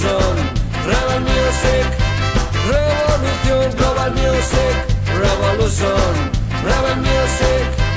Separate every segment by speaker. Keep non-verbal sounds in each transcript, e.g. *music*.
Speaker 1: Revolution, Rebel Music, Revolución, Global Music, Revolution, Rebel Music,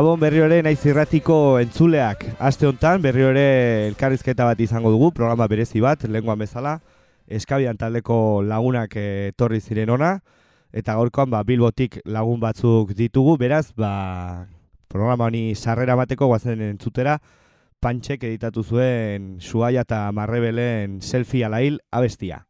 Speaker 2: Gabon berri ere naiz irratiko entzuleak. Aste hontan berri ere elkarrizketa bat izango dugu, programa berezi bat, lenguan bezala. Eskabian taldeko lagunak etorri ziren ona, eta gaurkoan ba, Bilbotik lagun batzuk ditugu, beraz, ba, programa honi sarrera bateko guazen entzutera, Pantxek editatu zuen Suaia eta Marrebelen selfie alail abestia.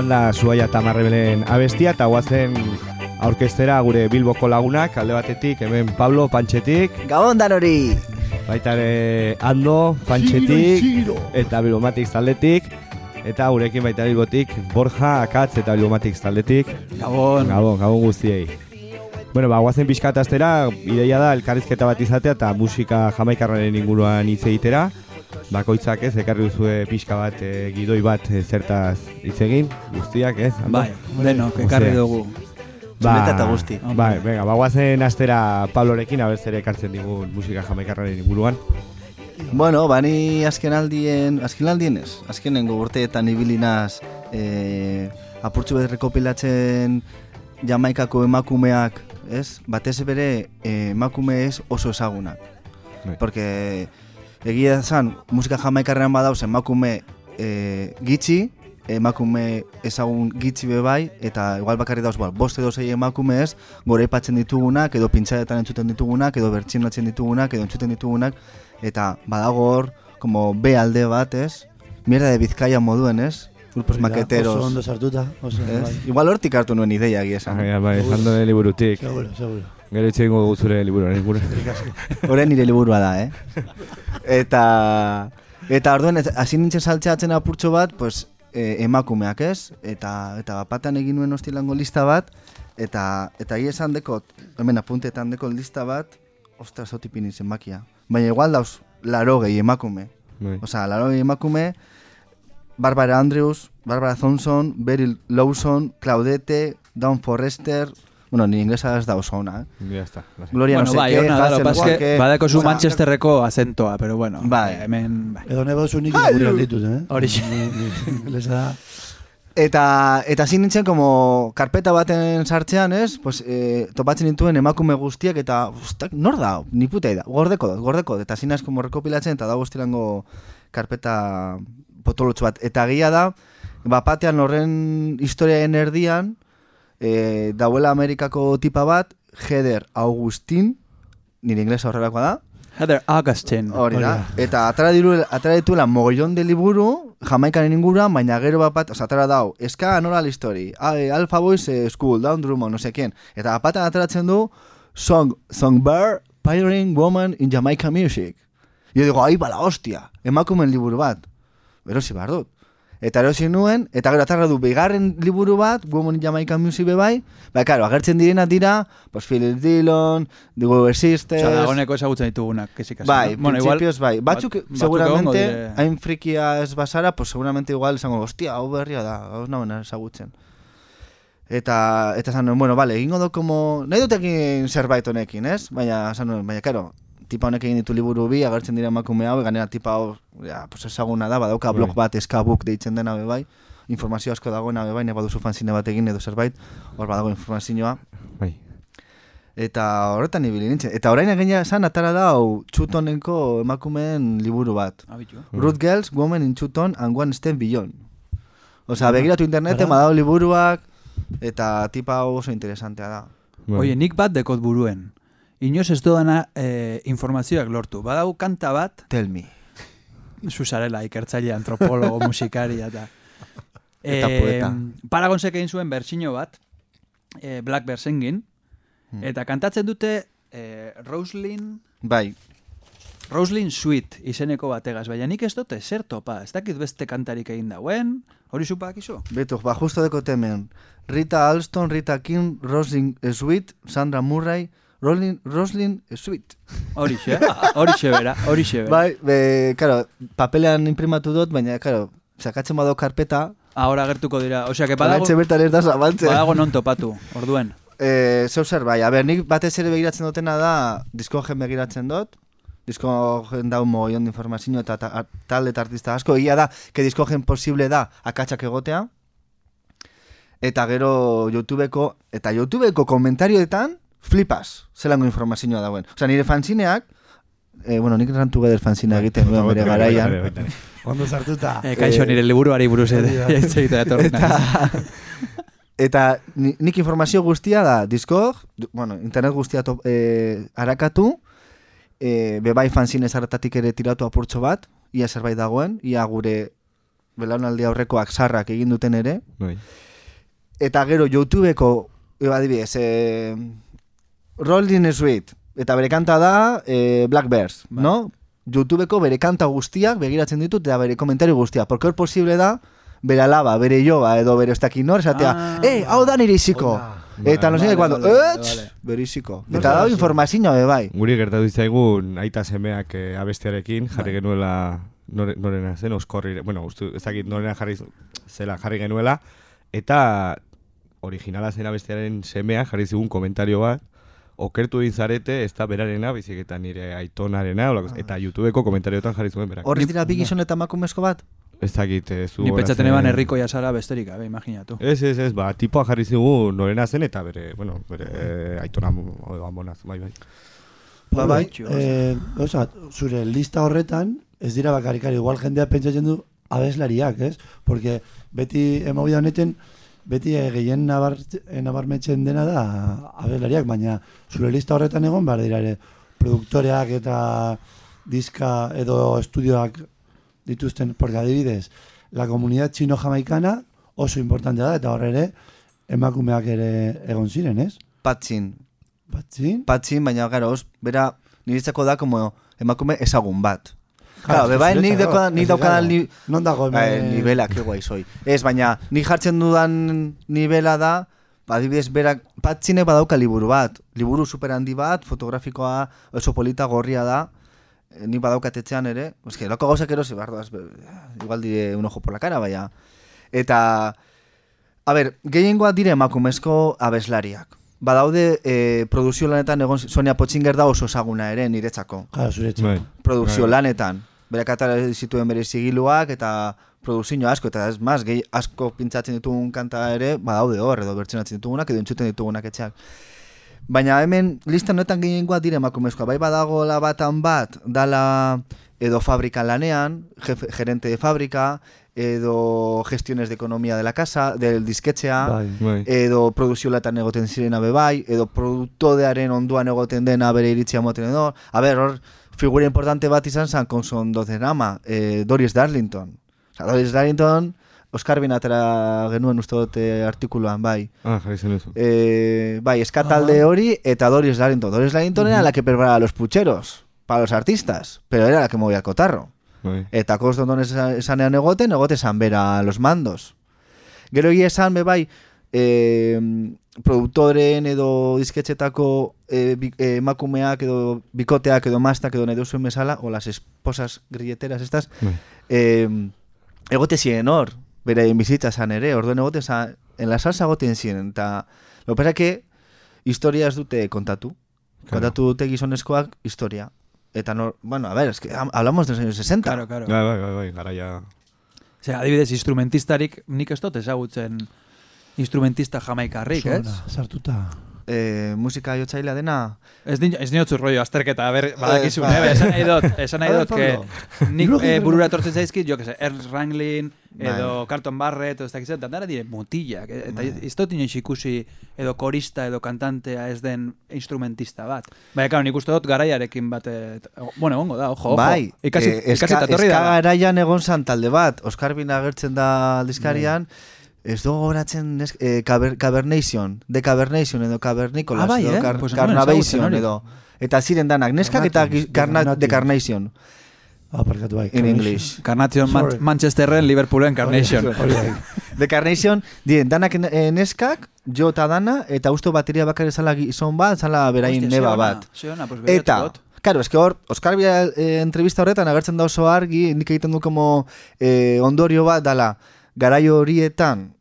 Speaker 2: Izan da Suaia eta Marrebelen abestia, eta guazen aurkeztera gure Bilboko lagunak, alde batetik, hemen Pablo Pantxetik,
Speaker 3: Gabon danori!
Speaker 2: baita ere Ando Pantxetik, eta Bilbomatik taldetik, eta gurekin baita Bilbotik Borja, Akatz eta Bilbomatik taldetik.
Speaker 4: Gabon.
Speaker 2: Gabon, gabon guztiei. Bueno, ba, guazen pixkat astera, ideia da elkarrizketa bat izatea eta musika jamaikarraren inguruan hitz egitera. Bakoitzak ez, ekarri duzue pixka bat, e, gidoi bat e, zertaz hitz egin, guztiak ez? Ando?
Speaker 4: Bai, denok, ekarri dugu.
Speaker 3: Txuleta eta guzti.
Speaker 2: Bai, venga, ba, guazen astera Pablorekin, haber zer ekartzen digun musika jamaikarraren inguruan.
Speaker 3: Bueno, bani azken aldien, azken aldien ez, azkenengo urteetan ibilinaz e, apurtxu bet rekopilatzen jamaikako emakumeak, ez? Batez bere e, emakume ez oso ezagunak.
Speaker 2: Bai.
Speaker 3: Porque egia zan, musika jamaikarrean badauz emakume e, gitxi, emakume ezagun gitxi be bai, eta igual bakarri dauz, bueno, bost edo zei emakume ez, gore aipatzen ditugunak, edo pintxadetan entzuten ditugunak, edo bertxinatzen ditugunak, edo entzuten ditugunak, eta badago hor, como B alde bat, ez? Mierda de Bizkaia moduen, ez? Grupos
Speaker 5: Hori da,
Speaker 3: maketeros.
Speaker 5: Oso ondo sartuta, oso, bai.
Speaker 3: Igual hortik hartu nuen ideia egia esan.
Speaker 2: Bai, bai, esan duen liburutik.
Speaker 5: Seguro, seguro.
Speaker 2: Gero itxe ingo dugu zure liburuaren inguruan. *laughs*
Speaker 3: Hore nire liburua da, eh? Eta eta orduan hasi nintzen saltzeatzen apurtxo bat, pues, e, emakumeak ez? Eta eta bapatan egin nuen hostilango lista bat, eta eta egia esan dekot, hemen apuntetan dekot lista bat, ostras, otipin zenbakia. Baina igual dauz, laro gehi emakume.
Speaker 2: Bai.
Speaker 3: Osea, laro gehi emakume, Barbara Andrews, Barbara Thompson, Beryl Lawson, Claudette, Dawn Forrester, bueno, ni inglesa ez da oso ona, eh?
Speaker 2: Ya está.
Speaker 3: Gloria
Speaker 4: bueno,
Speaker 3: no sé
Speaker 4: bai,
Speaker 3: qué,
Speaker 4: ona da,
Speaker 3: Hazel
Speaker 4: lo pas que badako zu
Speaker 3: Osea,
Speaker 4: Manchesterreko azentoa, pero bueno,
Speaker 3: Bai.
Speaker 4: hemen, bai.
Speaker 5: Edo nebo zu nik gure alditut, eh? Ni- Inglesa da.
Speaker 3: Eta, eta zin nintzen, como, karpeta baten sartzean, ez? Pues, e, topatzen nituen emakume guztiak, eta, ustak, nor da? Ni puta da, gordeko dut, gordeko dut. Eta zin naiz, como, rekopilatzen, eta da guztirango karpeta potolotxo bat. Eta gila da, bapatean horren historiaen erdian, e, dauela Amerikako tipa bat, Heather Augustin, nire inglesa horrelakoa da,
Speaker 4: Heather Augustin.
Speaker 3: Hori da. Eta atara, diru, atara dituela mogollon de liburu, jamaikaren inguruan, baina gero bat bat, oza, atara dau, eska oral history, A- Alpha Boys eh, School, Down Drummond, no sé quién. Eta apatan ataratzen du, Song, Songbird, Pioneering Woman in Jamaica Music. Yo digo, ahí bala hostia, emakumen liburu bat. Erosi behar dut. Eta erosi nuen, eta gero atarra du bigarren liburu bat, Woman in Jamaica Music be bai, ba, karo, agertzen direnak dira, pues Philip Dillon, The Weaver Sisters,
Speaker 4: Osa, dagoneko ezagutzen ditugunak, kasi kasi.
Speaker 3: Bai,
Speaker 4: no? Bueno, igual,
Speaker 3: bai. Batzuk,
Speaker 4: bat-
Speaker 3: seguramente,
Speaker 4: dire-
Speaker 3: hain frikia ez basara, pues seguramente igual esango, hostia, hau berria da, hau nagoen ezagutzen. Eta, eta nuen, bueno, vale, egingo do como, nahi dut egin zerbait honekin, ez? Baina, nuen, baina, karo, tipa honek egin ditu liburu bi, agertzen dira emakume hau, ganera tipa hau, ja, pues ezaguna da, badauka blog bat, eskabuk deitzen dena be bai, informazio asko dagoena be bai, ne baduzu fanzine bat egin edo zerbait, hor badago informazioa,
Speaker 6: Bai.
Speaker 3: Eta horretan ibili nintzen. Eta orain egina esan atara da hau txutoneko emakumeen liburu bat.
Speaker 4: Abitu.
Speaker 3: Ruth Girls, Women in Chuton and One Step Beyond. Osea, begiratu interneten,
Speaker 5: Ara.
Speaker 3: badao liburuak, eta tipa oso interesantea da.
Speaker 6: Bai.
Speaker 4: Oie, nik bat dekot buruen. Inoz ez dudana eh, informazioak lortu. Badau kanta bat,
Speaker 3: Tell me.
Speaker 4: zuzarela ikertzaile antropologo, *laughs* musikaria eta...
Speaker 3: Eta poeta.
Speaker 4: Paragonsek egin zuen bertsino bat, eh, Blackbird Singing,
Speaker 3: Hmm.
Speaker 4: eta kantatzen dute eh, Roslyn...
Speaker 3: Bai,
Speaker 4: Roslyn Sweet izeneko bategaz, baina nik ez dute zer topa, ez dakit beste kantarik egin dauen, hori zupak izu?
Speaker 3: betu, ba, justo deko temen. Rita Alston, Rita King, Roslyn Sweet, Sandra Murray, Roslyn, Roslyn Sweet.
Speaker 4: Horixe, horixe bera, horixe bera.
Speaker 3: Bai, be, karo, papelean imprimatu dut, baina, karo, sakatzen badau karpeta,
Speaker 4: Ahora agertuko dira, osea, que badago,
Speaker 3: Badago, bertan ez da zabaltzen.
Speaker 4: badago non topatu, orduen.
Speaker 3: Eh, zeu zer bai, a ber, nik batez ere begiratzen dutena da, diskogen begiratzen dut, diskogen dau mogoion de informazio eta ta, tal eta artista asko, egia da, que diskogen posible da akatsak egotea, eta gero YouTubeko, eta YouTubeko komentarioetan, flipas, zelango informazioa dauen. Osea, nire fanzineak, eh, bueno, nik rantu geder fanzinea egiten nuen bere garaian,
Speaker 5: Ondo sartuta.
Speaker 4: Eh, kaixo, nire liburuari buruz. *laughs*
Speaker 3: Eta ni- nik informazio guztia da, Discord, bueno, internet guztia top, e, arakatu, e, bebai fanzinez hartatik ere tiratu apurtxo bat, ia zerbait dagoen, ia gure belaunaldi aurrekoak sarrak egin duten ere,
Speaker 6: Bai.
Speaker 3: eta gero YouTubeko, eba adibidez, e, Rolling Sweet, eta bere kanta da e, Blackbirds,
Speaker 4: Bai.
Speaker 3: no? YouTubeko bere kanta guztiak begiratzen ditut eta bere komentario guztiak, porque hor posible da, bere alaba, bere joba, edo bere ez dakit nor, esatea,
Speaker 4: Ah,
Speaker 3: eh, hau da nire iziko. Eta no sé cuando,
Speaker 4: vale, vale,
Speaker 3: "Ets,
Speaker 4: vale.
Speaker 3: bere iziko.
Speaker 5: No
Speaker 3: Eta
Speaker 5: hasi.
Speaker 3: informazioa be bai.
Speaker 6: Guri gertatu zaigun aita semeak eh, abestiarekin jarri genuela nore, norena zen, oskorri, bueno, ustu, ez dakit norena jarri zela jarri genuela, eta originala zen abestiaren semea jarri zigun komentario bat, okertu egin zarete, ez da berarena, bizik eta nire aitonarena, olako- eta YouTubeko komentariotan jarri zuen berak.
Speaker 3: Horrez dira bi gizon eta emakumezko bat?
Speaker 6: Ez dakit, ez du
Speaker 4: Ni pentsatzen eban herriko jasara besterik, gabe, imaginatu.
Speaker 6: Ez, ez, ez, ba, tipoa jarri zigun norena zen, eta bere, bueno, bere eh, aitona mo- amonaz, bai, bai.
Speaker 3: Ba, bai.
Speaker 5: Eh, bat, zure lista horretan, ez dira bakarikari, igual jendea pentsatzen du abeslariak, ez? Porque beti emobida honetan, beti eh, gehien nabar, eh, nabarmetzen dena da abeslariak, baina zure lista horretan egon, behar dira ere, produktoreak eta diska edo estudioak dituzten, porque adibidez, la comunidad chino-jamaicana oso importantea da, eta horre ere, emakumeak ere egon ziren, ez?
Speaker 3: Patxin.
Speaker 5: Batzin?
Speaker 3: Patxin, baina, gara, os, bera, niretzako da, como emakume ezagun bat.
Speaker 5: Claro,
Speaker 3: bebai, nik
Speaker 5: zuretzako,
Speaker 3: daukadan, nik
Speaker 5: claro.
Speaker 3: li,
Speaker 5: Non dago
Speaker 3: Eh,
Speaker 5: hemen...
Speaker 3: nivela, que guai soy. Ez, baina, nik jartzen dudan nivela da, adibidez, berak, patxine badauka liburu bat. Liburu super handi bat, fotografikoa, oso polita, gorria da. Eh, Nik badaukat etxean ere. Ez que, loko gauzak erosi, bardoaz, be- igual dire un ojo por la cara, baina. Eta, a ber, gehiengoa dire emakumezko abeslariak. Badaude, eh, produzio lanetan egon, Sonia Potxinger da oso ezaguna ere, niretzako.
Speaker 5: Claro, zure etxe.
Speaker 6: Bai.
Speaker 3: Produkzio
Speaker 6: Bai.
Speaker 3: lanetan. Berak atara zituen bere zigiluak eta produzio asko, eta ez maz, gehi asko pintzatzen ditugun kanta ere, badaude hor, edo bertsionatzen ditugunak, edo entzuten ditugunak etxeak. Baina hemen listan honetan gehiengoa dire emakumezkoa. Bai badagoela batan bat, dala edo fabrika lanean, jefe, gerente de fabrika, edo gestiones de economía de la casa, del disketxea,
Speaker 5: Bai.
Speaker 6: Bai.
Speaker 3: edo produzio latan egoten zirena be bai, edo produktodearen onduan egoten dena bere iritzia moten edo. A ber, hor, figura importante bat izan zan konson dozenama, eh, Doris Darlington. Osa, Doris Darlington, Oscar bin atera genuen uste dut eh, artikuluan, bai.
Speaker 6: Ah, jarri zen duzu.
Speaker 3: Eh, bai, eskatalde hori eta Doris Darlington. Doris Darlington era la que preparaba los pucheros para los artistas, pero era la que movía el cotarro.
Speaker 6: Bai.
Speaker 3: Eta kostondon esa- esanean egoten, egote esan bera los mandos. Gero egia esan, be bai, eh, produktoren edo disketxetako eh, bi- eh, emakumeak edo bikoteak edo mastak edo nahi duzuen bezala, o las esposas grilleteras estas,
Speaker 6: Bai.
Speaker 3: eh, egote ziren hor, bere bizitza zan ere, orduen egote zan, en la salsa egoten ziren, eta lo pasa que historia ez dute kontatu.
Speaker 6: Claro.
Speaker 3: Kontatu dute gizonezkoak historia. Eta no, bueno, a ver, es que hablamos de los años 60.
Speaker 4: Claro, claro.
Speaker 6: Bai, bai, bai, bai, garaia...
Speaker 4: Osea, adibidez, instrumentistarik nik ez dut ezagutzen instrumentista jamaikarrik, ez?
Speaker 5: Sartuta.
Speaker 3: Eh, musika jotzailea dena,
Speaker 4: Ez din, ez dinotzu rollo azterketa, a ber, badakizu,
Speaker 3: bai.
Speaker 4: eh, esan nahi dut, esan nahi *laughs*
Speaker 5: A ver,
Speaker 4: dut, que nik eh, burura etortzen zaizkit, jo, que se, Ernst Ranglin, edo
Speaker 3: Bai.
Speaker 4: Carlton Barrett, edo ez dakizet, dandara dire mutillak, eh, eta
Speaker 3: Bai.
Speaker 4: ez dut inoiz ikusi edo korista edo kantantea ez den instrumentista bat. Baina, claro, nik uste dut garaiarekin bat, eh, bueno, egongo da, ojo, ojo.
Speaker 3: bai,
Speaker 4: ikasi,
Speaker 3: eh,
Speaker 4: ikasi
Speaker 3: eska,
Speaker 4: torri
Speaker 3: eska garaian egon zan talde bat, Oskar Bin agertzen da aldizkarian, ez dugu goratzen nes, eh, caber, Cavernation, de Cavernation edo Cavernicolas,
Speaker 4: Ah, bai,
Speaker 3: edo
Speaker 4: eh?
Speaker 3: Car-
Speaker 4: Pues
Speaker 3: Carnavation edo, eta ziren danak, neskak eta carna, de. Carnation,
Speaker 5: Ah, parkatu bai.
Speaker 3: in. English.
Speaker 4: Carnation Man. Manchesterren, Liverpoolen Carnation.
Speaker 5: Hori bai.
Speaker 3: The Carnation, dien, danak eh, neskak, jo eta dana, eta usto bateria bakar zala gizon bat, zala berain
Speaker 4: Hostia,
Speaker 3: neba bat.
Speaker 4: ona, pues
Speaker 3: Eta. Claro, es que hor, Oscar Bia eh, entrevista horretan agertzen da oso argi, nik egiten du como eh, ondorio bat dala, garaio horietan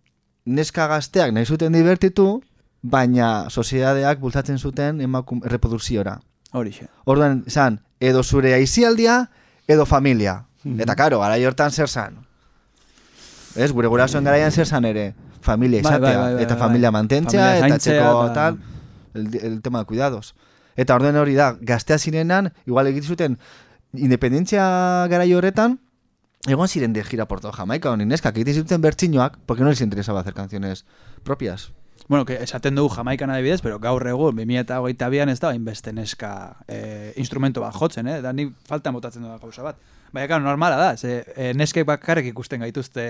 Speaker 3: neska gazteak nahi zuten divertitu, baina sozietateak bultzatzen zuten emakum reprodukziora.
Speaker 4: Horixe.
Speaker 3: Orduan, zan, edo zure aizialdia, edo familia. Eta karo, garai hortan zer zan. Ez, gure gurasoen garaian zer zan ere, familia
Speaker 4: Bai,
Speaker 3: izatea,
Speaker 4: bai, bai, bai,
Speaker 3: eta
Speaker 4: bai.
Speaker 3: familia mantentzea, eta txeko
Speaker 4: eta-
Speaker 3: tal, el, el tema de cuidados. Eta orden hori da, gaztea zirenan, igual egiten zuten, independentzia garai horretan, egon ziren de gira por todo Jamaica, honi neskak, egiten zuten bertxinoak, porque no les interesaba hacer canciones propias.
Speaker 4: Bueno, que esaten dugu Jamaikan adibidez, pero gaur egun, 2008an ez da, hainbeste neska eh, instrumento bat jotzen, eh? Da ni falta botatzen da gauza bat. Baina, claro, normala da, ze eh, neskek bakarrik ikusten gaituzte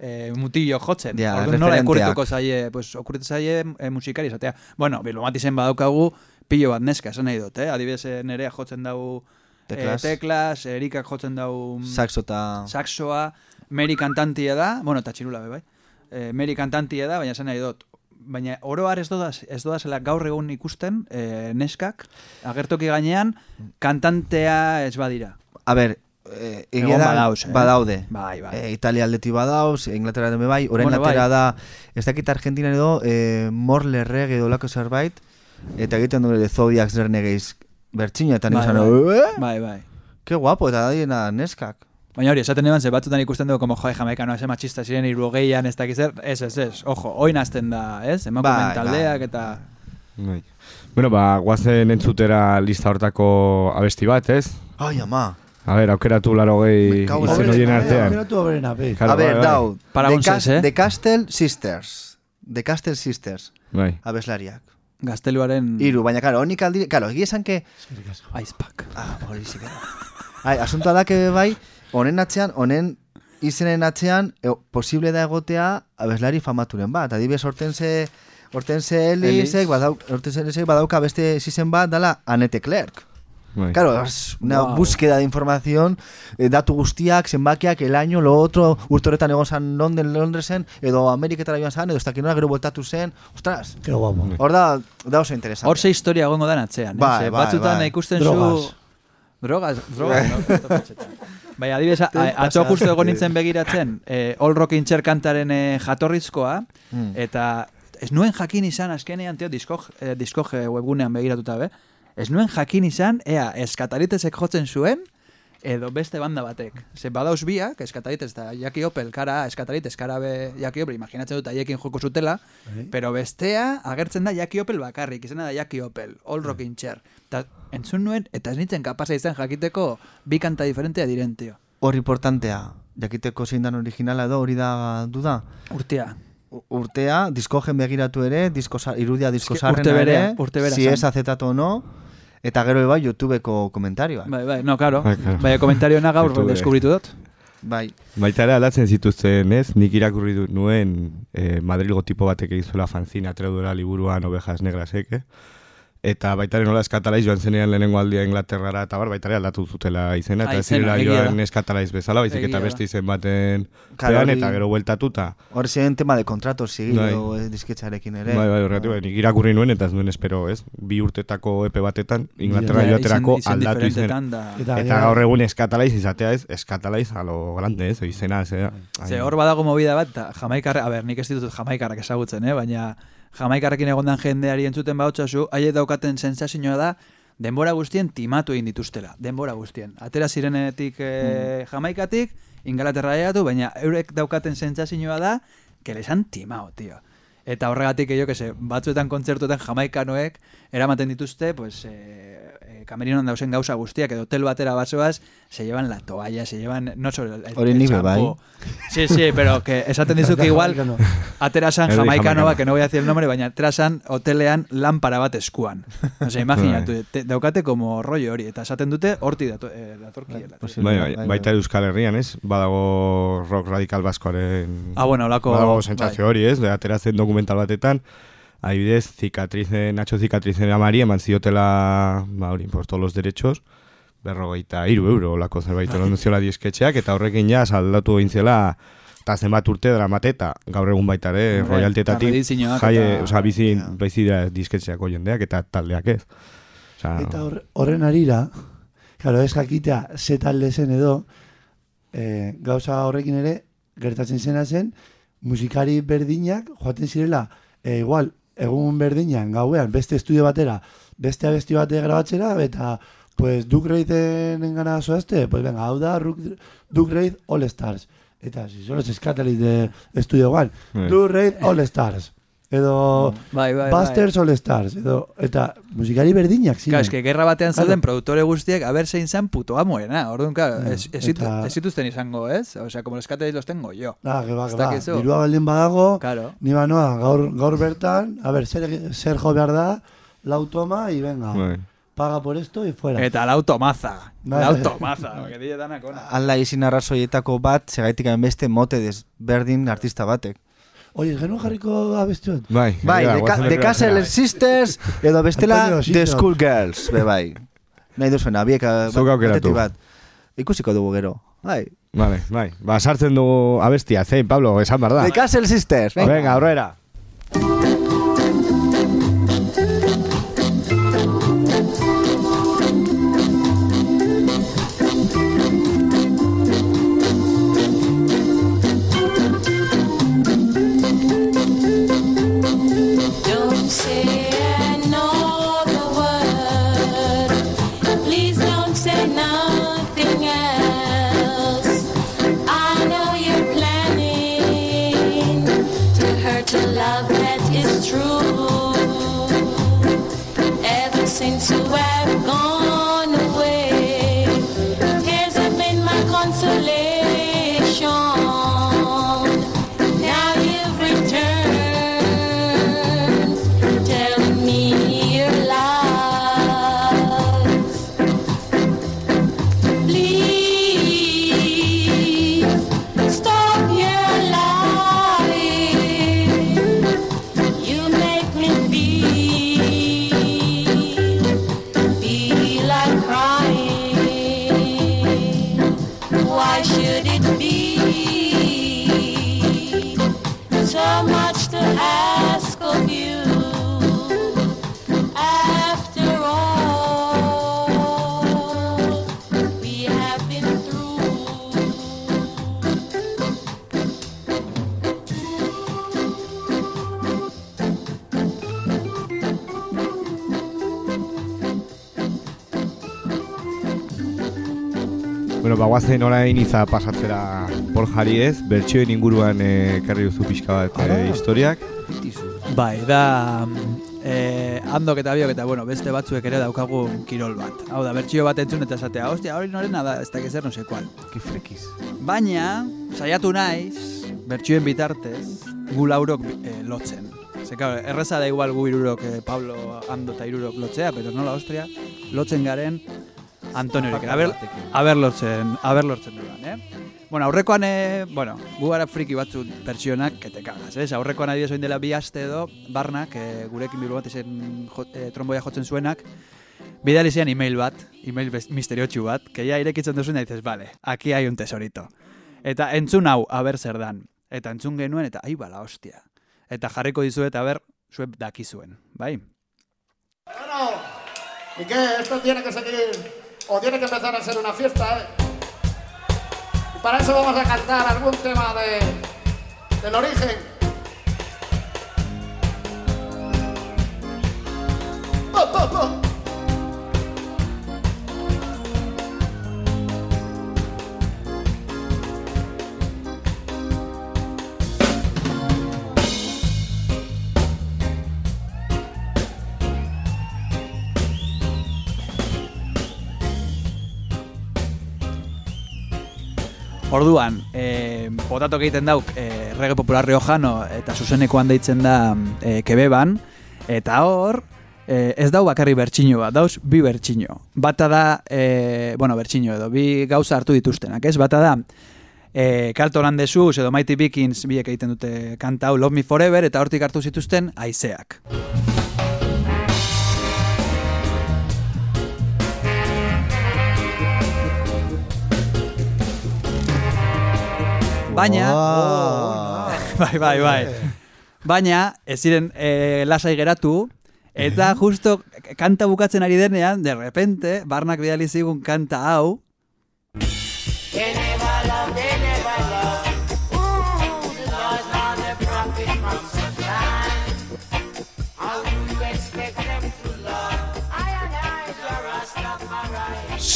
Speaker 4: eh, mutillo jotzen.
Speaker 3: Ja,
Speaker 4: Orduan nola okurrituko zaie, pues, okurritu zaie eh, musikari esatea. Bueno, bilomatizen badaukagu, pilo bat neska, esan nahi dut, eh? Adibidez, eh, nerea jotzen dau
Speaker 3: Teklas.
Speaker 4: eh, teklas erikak jotzen dau
Speaker 3: Saxo eta...
Speaker 4: saxoa, Meri kantantia da, bueno, eta txirula be, bai. Eh, Meri kantantia da, baina esan nahi dut. Baina oro har ez dodaz, ez dodazela gaur egun ikusten eh, neskak, agertoki gainean, kantantea ez badira.
Speaker 3: A ber, eh, egia da,
Speaker 4: badauz, eh?
Speaker 3: badaude.
Speaker 4: Bai, bai.
Speaker 3: Eh, Italia aldeti badauz, Inglaterra deme bai, orain
Speaker 4: Bueno,
Speaker 3: atera
Speaker 4: bai.
Speaker 3: da, ez dakit Argentina edo, eh, Morle Reg edo lako zerbait, eta egiten du de Zodiacs Bertxina, eta
Speaker 4: Bai,
Speaker 3: nizan,
Speaker 4: bai.
Speaker 3: eh?
Speaker 4: Bai, bai.
Speaker 3: Ke guapo, eta da diena neskak.
Speaker 4: Baina hori, esaten eban, ze batzutan ikusten dugu, como, joe, jamaikanoa, ze machista ziren irrogeian, ez dakiz zer, ez, ez, ez, ojo, oin azten da, ez, emakumeen
Speaker 3: Bai,
Speaker 4: taldeak
Speaker 3: bai.
Speaker 4: eta...
Speaker 6: Bai. Bueno, ba, guazen entzutera lista hortako abesti bat, ez?
Speaker 3: Ai, ama.
Speaker 6: A ber, aukeratu laro gehi izen
Speaker 3: la-
Speaker 6: horien artean.
Speaker 5: Aukeratu hoberena, be.
Speaker 3: A ver,
Speaker 6: bai, bai.
Speaker 3: dau, The,
Speaker 4: eh?
Speaker 3: The Castle Sisters. The Castle Sisters,
Speaker 6: Bai.
Speaker 3: abeslariak.
Speaker 4: Gazteluaren...
Speaker 3: Iru, baina, karo, honik aldire, karo, egia esan que,
Speaker 4: Icepack.
Speaker 3: ah, hori zik Ai, asuntoa da que bai, honen atzean, honen izenen atzean, e, posible da egotea abeslari famaturen bat. Adibidez, hortense, hortense Elisek,
Speaker 4: Ellis.
Speaker 3: badau, hortense Elisek badauka beste zizen bat, dala Annette Clerk.
Speaker 6: Bai.
Speaker 3: Claro, es una
Speaker 4: Wow.
Speaker 3: búsqueda de información, eh, datu guztiak, zenbakiak, el año, lo otro, urtoretan egon zan London, Londresen, edo Ameriketara joan zan, edo ez dakinora gero bueltatu zen, ostras,
Speaker 5: Qué guapo.
Speaker 3: hor da, da oso interesante.
Speaker 4: Hor ze historia egongo da atzean, eh?
Speaker 3: Bai,
Speaker 4: Ze
Speaker 3: bai,
Speaker 4: batzutan
Speaker 3: bai.
Speaker 4: ikusten
Speaker 5: Drogas.
Speaker 4: zu... Drogas. Drogas, no? Bai, adibidez, *laughs* atzo justu egon nintzen begiratzen, eh, All Rockin' Chair kantaren eh, jatorrizkoa,
Speaker 3: Mm.
Speaker 4: eta ez nuen jakin izan azkenean, teo, diskog, eh, diskog eh, webgunean begiratuta, be? Ez nuen jakin izan, ea, eskatalitezek jotzen zuen, edo beste banda batek. Ze badauz biak, eskatalit ez da Jaki Opel, kara, eskatalit, eskara be Jaki Opel, imaginatzen dut haiekin joko zutela,
Speaker 5: Bai.
Speaker 4: pero bestea agertzen da Jaki Opel bakarrik, izena da Jaki Opel, All Rockin' Chair. Ta, entzun nuen, eta ez nintzen kapasa izan jakiteko bi kanta diferentea diren, tio.
Speaker 3: Hor importantea, jakiteko zein dan originala edo hori da duda.
Speaker 4: Urtea.
Speaker 3: Urtea, diskogen begiratu ere, disko, irudia disko
Speaker 4: Eske urte berea,
Speaker 3: ere,
Speaker 4: urte bera
Speaker 3: si es acetato o no, eta gero bai YouTubeko komentarioa.
Speaker 4: Bai, bai, no, claro.
Speaker 6: Bai, claro.
Speaker 4: Bai, komentarioena gaur *laughs* deskubritu dut.
Speaker 3: Bai,
Speaker 6: Baita ere aldatzen zituzten, ez? Nik irakurri dut nuen eh, Madrilgo tipo batek egin zuela fanzina atreudura liburuan ovejas negrasek, eh? Eta baita ere nola eskatalaiz joan zenean lehenengo aldia Inglaterrara eta bar, baita ere aldatu zutela izena, eta ez zirela joan eskatalaiz bezala, baizik eta beste izen baten
Speaker 3: Claro,
Speaker 6: pean, eta gero bueltatuta.
Speaker 3: hor ziren tema de kontratos
Speaker 6: Bai.
Speaker 3: zigilu eh, disketxarekin ere.
Speaker 6: Bai, bai, horregatik, bai, irakurri nuen eta ez nuen espero, ez? Bi urtetako epe batetan, Inglaterra
Speaker 4: Ja,
Speaker 6: joaterako
Speaker 4: izen- izen
Speaker 6: aldatu izena.
Speaker 5: Eta,
Speaker 6: Eta gaur egun eskatalaiz izatea ez, eskatalaiz a lo grande, ez, izena, zera.
Speaker 4: Ze hor badago movida bat, jamaikarra, a ber, nik ez ditut jamaikarrak ezagutzen, eh? baina jamaikarrekin egondan jendeari entzuten bautzazu, haiek daukaten sensazioa da, denbora guztien timatu egin dituztela, denbora guztien. Atera zirenetik eh, jamaikatik, ingalaterra egatu, baina eurek daukaten sentsazioa da, que les han timao, tío. Eta horregatik, jo, que se, batzuetan kontzertuetan jamaikanoek eramaten dituzte, pues, eh, eh, kamerinon dausen gauza guztiak, edo hotel batera basoaz, se llevan la toalla, se llevan, no solo el,
Speaker 3: Hori
Speaker 4: el
Speaker 3: nik be
Speaker 4: champú.
Speaker 3: bai.
Speaker 4: Sí, sí, pero que esaten dizu que igual aterasan
Speaker 6: Erdi
Speaker 4: jamaikano
Speaker 6: jamaikano.
Speaker 4: bat, que no voy a decir el nombre, baina aterasan hotelean lanpara bat eskuan. O sea, imaginatu, *laughs* te, daukate como rollo hori, eta esaten dute horti dato, eh, datorkiela.
Speaker 6: Bai,
Speaker 3: bai,
Speaker 6: bai,
Speaker 3: bai,
Speaker 6: baita Euskal Herrian, ez? Badago rock radikal baskoaren...
Speaker 4: Ah, bueno, olako...
Speaker 6: Badago sentsazio hori, ez? Ateratzen dokumental batetan, adibidez, cicatrice, Nacho cicatrice amari eman ziotela, ba hori, por todos los derechos, berrogeita iru euro olako zerbait eron ziola diesketxeak, eta horrekin ja saldatu egin zela eta zenbat urte dramateta, gaur egun baita ere,
Speaker 4: eta redizioak
Speaker 6: jaie,
Speaker 4: eta-
Speaker 6: oza, bizi,
Speaker 3: Ja.
Speaker 6: bizi da disketxeako jendeak eta taldeak ez. Osa,
Speaker 5: Eta hor- horren arira, claro, ez jakitea ze talde zen edo, e, gauza horrekin ere, gertatzen zena zen, musikari berdinak joaten zirela, e, igual, egun berdinan, gauean, beste estudio batera, beste abesti bate grabatzera, eta, pues, Duke Reiden engana zoazte, pues, venga, hau da, Duke Reid All Stars. Eta, si solo se eskataliz de estudio igual,
Speaker 6: Bai.
Speaker 5: Duke Reid All Stars. Edo,
Speaker 4: Bai, bai, bai.
Speaker 5: Busters All Stars. Edo, eta musikari berdinak ziren.
Speaker 4: Claro, es que gerra batean
Speaker 5: Claro.
Speaker 4: zauden produktore guztiek, a ver zein zan puto amoena. Orduan, claro,
Speaker 5: Ja,
Speaker 4: ez, ez,
Speaker 5: eta-
Speaker 4: ez zituzten izango, ez? O sea, como los cateis los tengo yo.
Speaker 5: Ah, que ba,
Speaker 4: Ez
Speaker 5: que ba.
Speaker 4: dakizu.
Speaker 5: Dirua baldin badago,
Speaker 4: Claro.
Speaker 5: ni banoa, gaur, gaur bertan, a ver, zer, zer jo behar da, lau toma, y venga,
Speaker 6: bai.
Speaker 5: paga por esto y fuera.
Speaker 4: Eta la automaza.
Speaker 5: Bai.
Speaker 4: La automaza. *laughs* que die danak ona.
Speaker 3: Ala izin arrazoietako bat, segaitik beste mote desberdin artista batek.
Speaker 5: Oye, genuen jarriko abesti bat?
Speaker 6: Bai,
Speaker 3: Bai, The, The
Speaker 6: herrira
Speaker 3: Castle. Sisters, edo bestela The. School Girls, be bai. Nahi duzuena, biek
Speaker 6: Zuk aukeratu.
Speaker 3: batetik bat. Ikusiko dugu gero. Bai.
Speaker 6: Vale, bai. Ba, sartzen du abestia, zein, Pablo, esan behar da.
Speaker 3: The Castle Sisters, venga.
Speaker 6: Venga, aurrera. Guazen orain iza pasatzera por jari ez, bertsioen inguruan eh, ekarri duzu pixka bat eh, historiak.
Speaker 4: Bai, da eh, andok eta biok eta bueno, beste batzuek ere daukagu kirol bat. Hau da, bertsio bat entzun eta esatea, hostia, hori norena da, ez dakiz no sé kual.
Speaker 3: Kifrekiz.
Speaker 4: Baina, saiatu naiz, bertsioen bitartez, gu laurok eh, lotzen. Ze, claro, erreza da igual gu irurok, eh, Pablo Ando eta irurok lotzea, pero nola ostria, lotzen garen Antoniorik. Aber, aber lortzen, aber lortzen dudan, eh? Bueno, aurrekoan, eh, bueno, gu gara friki batzu pertsionak, kete kagas, ez? Aurrekoan adibidez oin dela bi aste edo, barnak, eh, gurekin bilbo bat izen jo, eh, tromboia jotzen zuenak, bidali zian email bat, email misteriotsu bat, que ya irekitzen duzuen da dices, vale, aquí hay un tesorito. Eta entzun hau, aber zer dan. Eta entzun genuen, eta ai bala, hostia. Eta jarriko dizuet, aber, zuek dakizuen, bai?
Speaker 7: Bueno, ¿y qué? Esto tiene que seguir, o tiene que empezar a ser una fiesta, ¿eh? Y para eso vamos a cantar algún tema de, del origen. ¡Po, po, po!
Speaker 4: Orduan, eh, potatok egiten dauk eh, rege popular riojano eta zuzenekoan deitzen da eh, kebeban, eta hor, eh, ez dau bakarri bertxino bat, dauz bi bertxino. Bata da, eh, bueno, bertxino edo, bi gauza hartu dituztenak, ez? Bata da, eh, Carlton and edo Mighty Vikings biek egiten dute kanta hau Love Me Forever eta hortik hartu zituzten aizeak. Baina, *laughs* bai, bai, bai. Baina, ez ziren eh, lasai geratu, eta justo kanta bukatzen ari denean, de repente, barnak bidali zigun kanta hau,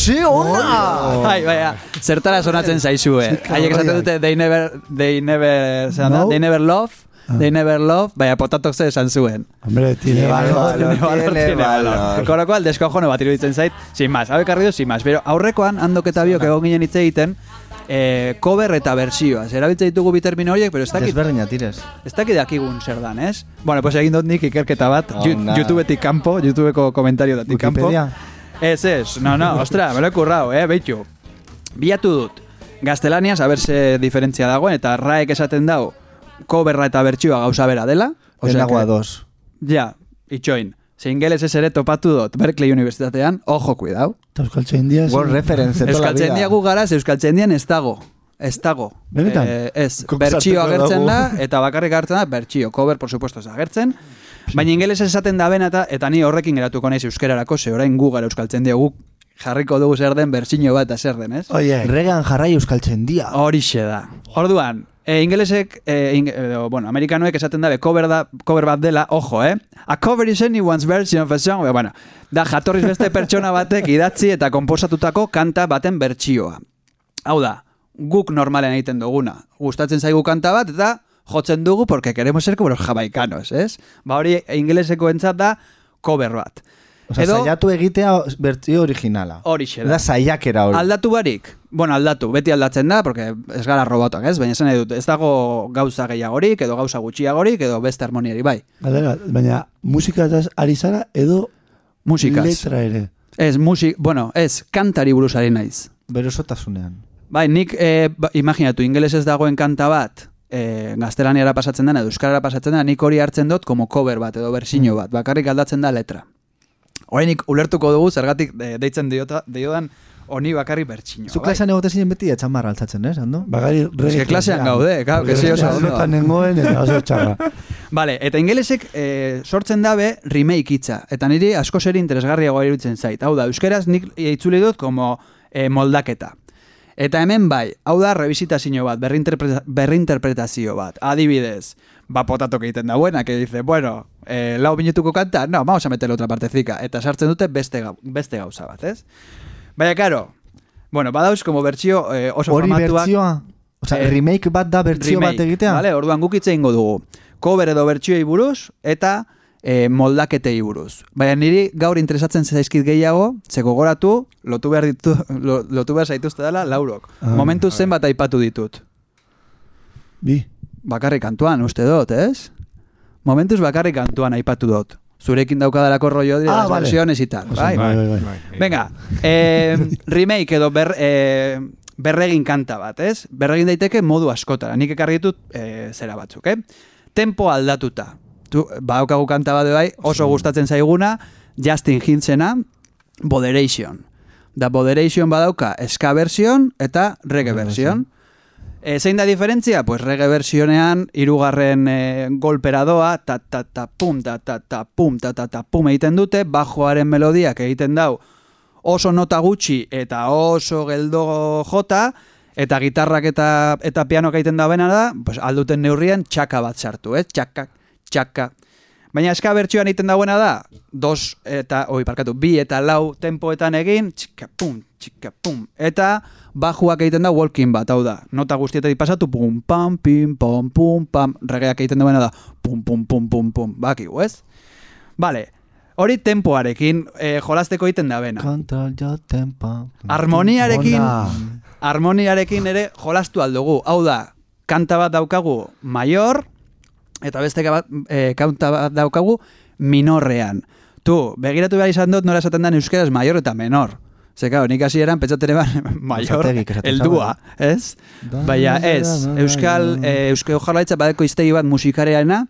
Speaker 3: Si ona!
Speaker 4: Bai, bai, ah, zertara sonatzen zaizue. Haiek esaten dute, they never, they never?
Speaker 5: No.
Speaker 4: they never love, they never love, baina potatok ze esan zuen.
Speaker 5: Hombre, tiene valor.
Speaker 4: Tiene valor,
Speaker 3: tiene
Speaker 4: valor. Con lo cual, deskojone bat iruditzen zait, sin más, hau ekarri du, sin más. Pero aurrekoan, handok eta biok egon ginen hitz egiten, eh, cover eta bersioa. Erabiltzen ditugu bi termino horiek, pero ez dakit,
Speaker 3: Desberdina tirez.
Speaker 4: ez dakit dakigun zer dan, ez? Bueno, pues egin dut nik ikerketa bat,
Speaker 3: Oh.
Speaker 4: YouTubetik kanpo, YouTubeko komentario datik kanpo.
Speaker 3: Wikipedia.
Speaker 4: Ez, ez, no, no, ostra, me lo he currao, eh, beitu. Bilatu dut, gaztelaniaz, a ver se diferentzia dagoen, eta raek esaten dau, coverra eta bertsioa gauza bera dela.
Speaker 3: Ez nago
Speaker 4: que-
Speaker 3: ados.
Speaker 4: Ja, itxoin. Ze ingeles ere topatu dut Berkeley Unibertsitatean, ojo, cuidao.
Speaker 5: Eta Euskaltzain dia.
Speaker 3: World reference de toda la vida.
Speaker 4: Euskaltzendia gu garaz, Euskaltzendian ez dago. Ez dago.
Speaker 5: Benetan?
Speaker 4: Eh, ez, bertxio agertzen da, eta bakarrik agertzen da, bertxio. Cover, por supuesto, ez agertzen. Baina ingeles esaten da bena eta, eta ni horrekin geratuko naiz euskerarako, ze orain gu gara euskaltzendia guk jarriko dugu zer den bertsio bat eta zer den, ez?
Speaker 5: Oie,
Speaker 3: Regan jarrai euskaltzen dia.
Speaker 4: Horixe da. Orduan, e, ingelesek, e, ing, edo, bueno, amerikanoek esaten dabe cover, da, cover bat dela, ojo, eh? A cover is anyone's version of a song. Bueno, da, jatorriz beste pertsona batek idatzi eta konposatutako kanta baten bertsioa. Hau da, guk normalen egiten duguna. Gustatzen zaigu kanta bat eta jotzen dugu porque queremos ser como los jamaikanos, ez? Ba hori ingeleseko entzat da cover bat.
Speaker 3: Osa, saiatu egitea bertzio originala.
Speaker 4: Horixe da.
Speaker 3: Da saiakera hori.
Speaker 4: Aldatu barik? Bueno, aldatu, beti aldatzen da, porque ez gara robotak, ez? Baina esan dut, ez dago gauza gehiagorik, edo gauza gutxiagorik, edo beste harmoniari, bai.
Speaker 5: galdera, baina musikataz ari zara edo
Speaker 4: Musikaz.
Speaker 5: letra ere.
Speaker 4: Ez, musik, bueno, ez, kantari buruz ari naiz.
Speaker 3: Bero sotasunean.
Speaker 4: Bai, nik, e, ba, imaginatu, ingelesez dagoen kanta bat, e, gaztelaniara pasatzen dena, euskarara pasatzen dena, nik hori hartzen dut como cover bat, edo bersino bat, bakarrik aldatzen da letra. Horainik ulertuko dugu, zergatik e, deitzen diota, diodan, honi bakarrik bertsino.
Speaker 3: Zu klasean egote zinen beti etxamarra altzatzen, ez, ando?
Speaker 5: Bagari
Speaker 4: que klasean gaude, claro, que sí, oso ondo.
Speaker 5: Nengoen eta oso txarra. *laughs*
Speaker 4: Vale, eta ingelesek e, sortzen dabe remake hitza. Eta niri asko zer interesgarriagoa iruditzen zait. Hau da, euskeraz nik itzuli dut como e, moldaketa. Eta hemen bai, hau da revisitazio bat, berrinterpreta, berrinterpretazio bat. Adibidez, ba potatok egiten da buena, que dice, bueno, eh, lau minutuko kanta, no, vamos a meterle otra partecica. Eta sartzen dute beste, gau- beste gauza bat, ez? Baina, karo, Bueno, badauz, como bertsio eh, oso
Speaker 3: Hori
Speaker 4: famatuak.
Speaker 3: bertzioa? Osea,
Speaker 4: Eh,
Speaker 3: remake bat da bertzio bat egitea?
Speaker 4: Vale, orduan guk hitz egingo dugu. Cover edo bertsioei buruz eta e, moldaketei buruz. Baina niri gaur interesatzen zaizkit gehiago, ze gogoratu, lotu behar, ditu, *laughs* lo, lotu behar zaituzte dela laurok.
Speaker 5: Ah.
Speaker 4: Momentu zenbat aipatu ditut.
Speaker 5: Bi.
Speaker 4: Bakarrik kantuan, uste dut, ez? Momentuz bakarrik kantuan aipatu dut. Zurekin daukadalako rollo dira
Speaker 5: Ah,
Speaker 4: las
Speaker 5: vale.
Speaker 4: versiones y tal, bai?
Speaker 5: bai, bai, bai.
Speaker 4: Venga, eh, *laughs* remake edo ber, eh, berregin kanta bat, ez? Berregin daiteke modu askotara. Nik ekarri ditut eh, zera batzuk, eh? Tempo aldatuta. Tu, badaukagu kanta bat bai, oso gustatzen zaiguna, Justin Hintzena, Boderation. Da Boderation badauka ska version eta reggae version. E, zein da diferentzia? Pues reggae versionean hirugarren e, golpera doa, ta ta ta pum, ta ta ta pum, ta ta ta pum egiten dute, bajoaren melodiak egiten dau oso nota gutxi eta oso geldo jota, eta gitarrak eta eta pianoak egiten da bena da, pues alduten neurrian txaka bat sartu, eh? Txaka, txaka. Baina eska bertsioan egiten dauena da, dos eta, oi, parkatu, bi eta lau tempoetan egin, txika pum, txika pum, eta bajuak egiten da walking bat, hau da, nota guztietatik pasatu, pum, pam, pim, pom, pum, pam, regeak egiten duena da, pum, pum, pum, pum, pum, bakigu, ez? Vale, hori tempoarekin eh, jolasteko egiten da bena. Harmoniarekin, harmoniarekin ere jolastu aldugu. Hau da, kanta bat daukagu maior, eta beste bat, e, kanta bat daukagu minorrean. Tu, begiratu behar izan dut, nora esaten den euskeraz maior eta menor. Ze, claro, nik hasi eran pentsatzen eban *laughs*
Speaker 3: esaten
Speaker 4: eldua, ez? Baina ez, euskal, e, euskal jarlaitza badeko iztegi bat musikareana,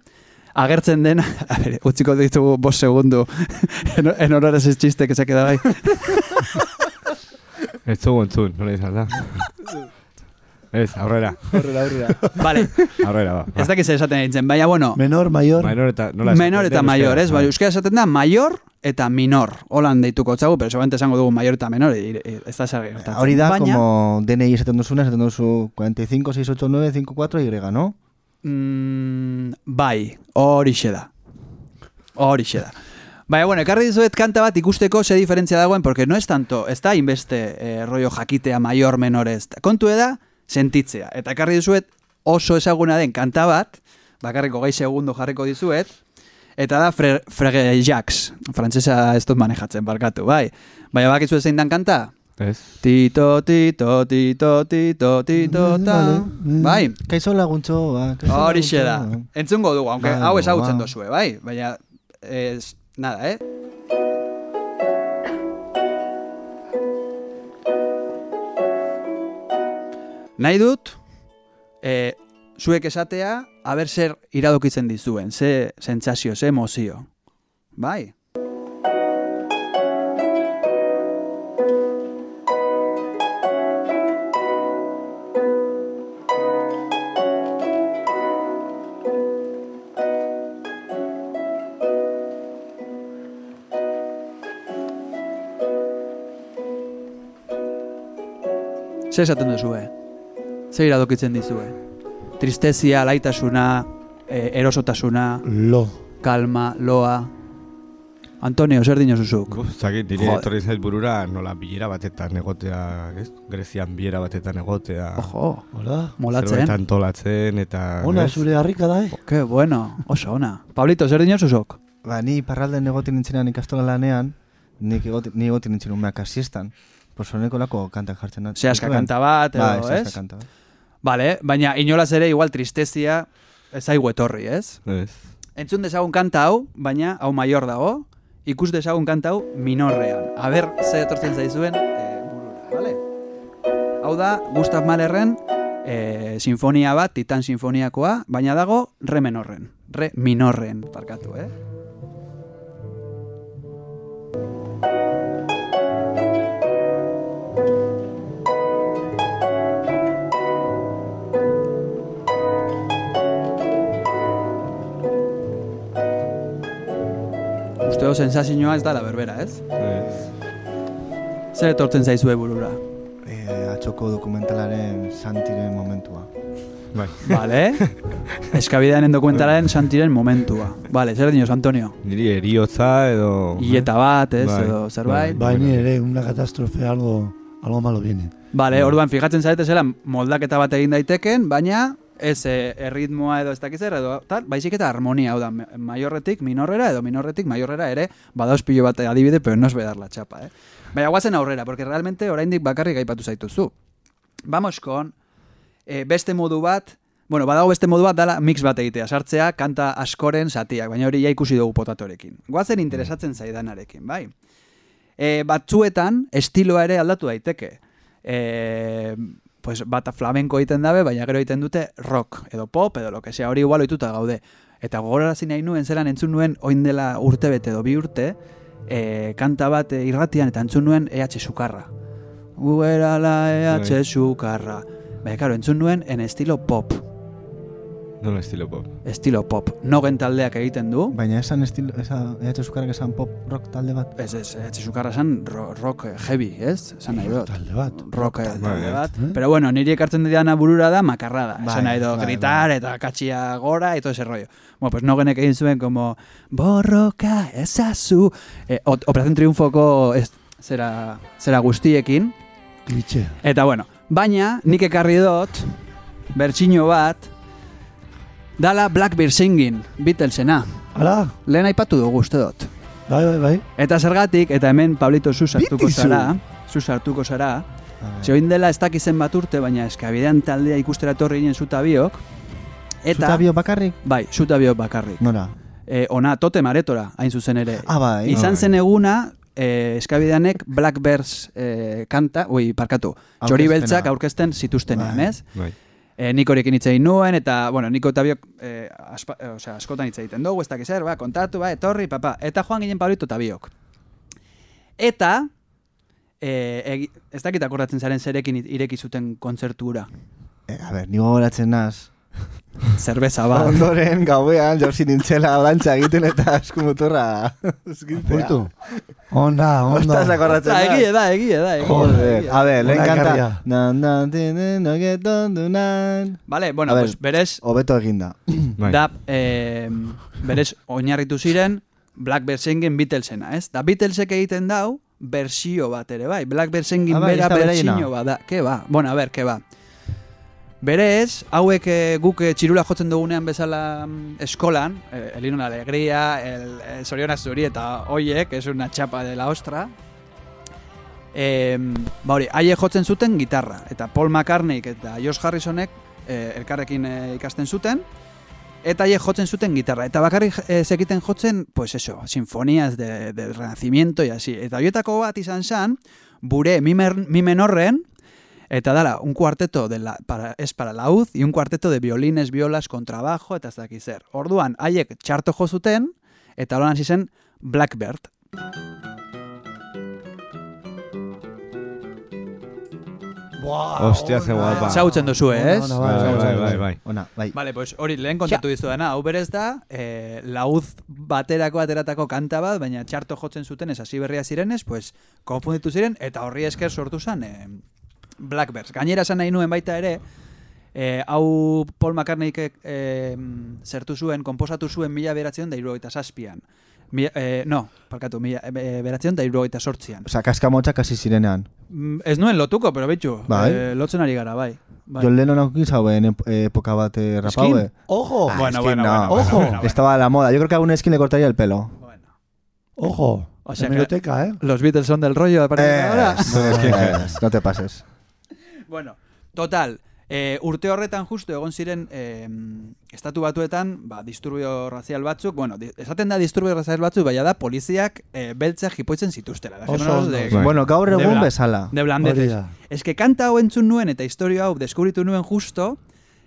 Speaker 4: agertzen dena, *laughs* a ber, utziko ditugu bost segundu, *laughs* en, en honor a ese chiste que se queda bai.
Speaker 6: Ez zugu entzun, nola izan da. Ez, aurrera,
Speaker 4: Aurrera, aurrera. Vale,
Speaker 6: aurrera, ba.
Speaker 4: ez dakiz esaten ditzen, baina bueno,
Speaker 5: Menor, mayor.
Speaker 6: Menor eta, nola esaten
Speaker 4: menor eta mayor, ez? Bai, euskara esaten da mayor eta minor. Holan deituko txagu, pero seguramente esango dugu mayor eta menor, ez da zer gertatzen.
Speaker 3: Hori da,
Speaker 4: Baina,
Speaker 3: como DNI esaten duzuna, esaten duzu 45, 689, 54, Y, no?
Speaker 4: Mm, bai, horixe da. Horixe da. Baina, bueno, ekarri dizuet kanta bat ikusteko ze diferentzia dagoen, porque no es tanto, ez da inbeste eh, rollo jakitea mayor menores. Kontu da, sentitzea. Eta ekarri dizuet oso ezaguna den kanta bat, bakarriko gai segundo jarriko dizuet, eta da Fre Frege Jacks. Frantzesa ez dut manejatzen, barkatu, bai. Baina bakizu zein dan kanta?
Speaker 6: Ez.
Speaker 4: Tito, tito, tito, tito, tito, ta. Bai,
Speaker 3: Kaixo laguntxoa. kaixo
Speaker 4: Horixe da.
Speaker 3: laguntxoa.
Speaker 4: Entzungo dugu, aunque hau ezagutzen
Speaker 3: bai.
Speaker 4: dozue, bai? Baina, ez, nada, eh? Nahi dut, eh, zuek esatea, aber zer iradokitzen dizuen, ze sentsazio, ze emozio. Bai? Zer esaten duzue? Zer iradokitzen dizue? Tristezia, laitasuna, e, erosotasuna,
Speaker 5: Lo.
Speaker 4: kalma, loa... Antonio, zer dinozuzuk?
Speaker 6: Uf, zakit, nire etorri zait burura nola bilera batetan egotea, ez? Grezian bilera batetan egotea.
Speaker 4: Ojo,
Speaker 5: Hola.
Speaker 4: molatzen.
Speaker 6: Zerbait antolatzen eta...
Speaker 5: Ona,
Speaker 6: ez?
Speaker 5: zure harrika da, eh?
Speaker 4: Ke bueno, oso ona. Pablito, zer dinozuzuk?
Speaker 3: Ba, ni parralden egoten nintzenean ikastola lanean, nik egoten, ni egoten nintzen umeak asiestan. Posoneko lako kantak jartzen.
Speaker 4: Zehaska kanta bat,
Speaker 3: Ba,
Speaker 4: edo,
Speaker 3: zehaska
Speaker 4: ez?
Speaker 3: kanta bat.
Speaker 4: Vale, baina inolaz ere igual tristezia ez zaigu etorri, ez?
Speaker 6: Ez.
Speaker 4: Entzun dezagun kanta hau, baina hau maior dago, ikus dezagun kanta hau minorrean. Aber, ze etortzen zaizuen e, burura, vale? Hau da, Gustav Mahlerren e, sinfonia bat, Titan sinfoniakoa, baina dago re menorren, re minorren, parkatu, eh? Usteo sensazioa ez da la berbera, ez?
Speaker 6: Ez.
Speaker 4: Zer etortzen zaizue burura?
Speaker 3: E, atxoko dokumentalaren santiren momentua.
Speaker 6: Bai.
Speaker 4: Vale. *laughs* Eskabideanen dokumentalaren santiren momentua. Vale, zer dinoz, Antonio?
Speaker 6: Niri eriotza edo...
Speaker 4: Hileta bat, ez,
Speaker 6: Bai,
Speaker 4: edo zerbait.
Speaker 5: Bai, ni ere, una katastrofe algo algo malo viene.
Speaker 4: Vale, orduan fijatzen zarete zela moldaketa bat egin daiteken, baina ez erritmoa edo ez dakiz zer, edo tal, baizik eta harmonia, hau da, maiorretik minorrera edo minorretik maiorrera ere, badauz pilo bat adibide, pero no es bedar la chapa, eh? Baina guazen aurrera, porque realmente oraindik bakarrik aipatu zaituzu. Vamos con e, beste modu bat, bueno, badago beste modu bat dala mix bat egitea, sartzea kanta askoren zatiak, baina hori ja ikusi dugu potatorekin. Guazen interesatzen zaidanarekin, bai? E, batzuetan estiloa ere aldatu daiteke. E, pues bata flamenko egiten dabe, baina gero egiten dute rock edo pop edo lo que sea, hori igual ohituta gaude. Eta gogorarazi nahi nuen, zelan entzun nuen oin dela urte bete edo bi urte, e, kanta bat e, irratian eta entzun nuen EH Sukarra. Gu la EH Sukarra. Baina, karo, entzun nuen en estilo pop.
Speaker 6: Nola estilo pop.
Speaker 4: Estilo pop. Nogen taldeak egiten du.
Speaker 3: Baina esan estilo, esa, EH Sukarrak esan pop rock talde bat.
Speaker 4: Ez, ez, EH Sukarra esan ro- rock heavy, ez? Esan nahi dut.
Speaker 5: Talde bat.
Speaker 4: rock talde
Speaker 6: Bai,
Speaker 4: bat.
Speaker 5: eh?
Speaker 4: Pero bueno, niri ekartzen didana burura da makarrada.
Speaker 3: Bai,
Speaker 4: Esan nahi dut,
Speaker 3: bai,
Speaker 4: gritar eta katxia gora y todo ese rollo. Bueno, pues nogenek egin zuen como borroka ezazu. Eh, o- Operación Triunfoko ez, zera, zera guztiekin.
Speaker 5: Klitxe.
Speaker 4: Eta bueno, baina nik ekarri dut bertsino bat dala Blackbird Singing, Beatlesena.
Speaker 5: Hala,
Speaker 4: Lehen aipatu dugu uste dut.
Speaker 5: bai, bai, bai.
Speaker 4: Eta zergatik, eta hemen Pablito sartuko
Speaker 3: Bitizu.
Speaker 4: zara, zu sartuko zara, Ze oin dela ez dakizen bat urte, baina eskabidean taldea ikustera etorri ginen zuta biok. Eta,
Speaker 3: Zuta bio bakarrik?
Speaker 4: bai, zuta biok bakarrik.
Speaker 3: Nora?
Speaker 4: E, ona, tote maretora, hain zuzen ere.
Speaker 3: Ah, bai.
Speaker 4: Izan
Speaker 6: bai.
Speaker 4: zen eguna, e, eskabideanek Blackbirds e, kanta, ui, parkatu, txori beltzak aurkezten zituztenean,
Speaker 3: Bai.
Speaker 4: ez?
Speaker 6: Bai.
Speaker 4: E, nik horiekin hitz egin nuen, eta, bueno, niko eta biok, e, aspa, e, osea, askotan hitz egiten dugu, ez dakiz zer, ba, kontatu, ba, etorri, papa. Eta joan ginen Pablito eta biok. Eta, e, ez dakit akordatzen zaren zerekin ireki zuten kontzertura.
Speaker 3: Eh, a ber, nigo goratzen naz.
Speaker 4: Zerbeza bat.
Speaker 3: Ondoren, gauean, jorsi nintzela dantza egiten eta eskumuturra eskintzea.
Speaker 5: Purtu. Onda, onda.
Speaker 3: Ostaz, naz.
Speaker 4: egie da, egie da, egie da.
Speaker 3: Joder, a ver, lehen kanta.
Speaker 5: ekarria.
Speaker 3: Nan, nan, tin, tin, no get on do nan.
Speaker 4: Vale, bueno,
Speaker 3: A ver.
Speaker 4: pues berez,
Speaker 3: Hobeto eginda.
Speaker 4: Da, *clears throat* eh, berez oinarritu ziren Blackbird Singing Beatlesena, ez? Da Beatlesek egiten dau, bersio bat ere, bai. Blackbird Singing
Speaker 3: Ah, bai,
Speaker 4: bera bersio bat da. Ke ba? Bueno, a ver, ke ba. Berez, hauek eh, guk eh, txirula jotzen dugunean bezala mm, eskolan, eh, el himno de la alegría, el, el Soriona Zuri eta hoiek, es una chapa de la ostra, eh, ba hori, haiek jotzen zuten gitarra, eta Paul McCartneyk eta Josh Harrisonek eh, elkarrekin eh, ikasten zuten, eta haiek jotzen zuten gitarra. Eta bakarrik eh, zekiten jotzen, pues eso, sinfonías de, del renacimiento y así. Eta horietako bat izan zan, bure mi, mer, mi menorren, eta dala, un cuarteto de la, para, es para laúd y un cuarteto de violines, violas, contrabajo, eta ez dakiz zer. Orduan, haiek txarto jo zuten, eta holan hasi zen Blackbird.
Speaker 5: Buah,
Speaker 6: Hostia, ze guapa.
Speaker 4: Zautzen duzu, ez?
Speaker 5: Ona,
Speaker 6: Bai,
Speaker 5: bai,
Speaker 6: bai, bai, bai.
Speaker 3: Ona, bai.
Speaker 4: Vale, pues hori lehen kontatu dizu dena, hau berez da, eh, lauz baterako ateratako kanta bat, baina txarto jotzen zuten ez hasi berria zirenez, pues konfunditu ziren, eta horri esker sortu zen eh, Blackbirds. Gainera esan nahi nuen baita ere, eh, hau Paul McCartneyk eh, zertu zuen, konposatu zuen mila beratzen da irurogeita zazpian. Mi, eh, no, parkatu, mila eh, beratzen da irurogeita sortzian.
Speaker 3: Osa, kaskamotxak hasi zirenean.
Speaker 4: Mm, Ez nuen lotuko, pero betxu,
Speaker 3: Bai.
Speaker 4: eh, lotzen ari gara, bai. bai.
Speaker 3: John Lennon aukin zauen ep- epoca bat eh, rapau, eh.
Speaker 5: Ojo,
Speaker 3: Ah,
Speaker 4: Bueno,
Speaker 3: es
Speaker 4: bueno,
Speaker 3: no.
Speaker 4: bueno,
Speaker 5: Ojo.
Speaker 4: bueno, bueno.
Speaker 3: Estaba a la moda. Yo creo que a un skin le cortaría el pelo.
Speaker 4: Bueno.
Speaker 5: ojo.
Speaker 4: O sea
Speaker 5: Hemeroteca, eh.
Speaker 4: Los Beatles son del rollo a partir de ahora.
Speaker 3: Eh, no te pases.
Speaker 4: Bueno, total, e, urte horretan justu egon ziren e, estatu batuetan, ba, disturbio razial batzuk, bueno, di, esaten da disturbio razial batzuk, baina da poliziak e, beltzak jipoitzen zituztela.
Speaker 5: Oso
Speaker 4: Dejémonos
Speaker 5: ondo.
Speaker 4: de.
Speaker 3: Bueno, gaur egun bezala.
Speaker 4: de
Speaker 5: da.
Speaker 4: Ez que kanta hau entzun nuen eta historia hau deskubritu nuen justo,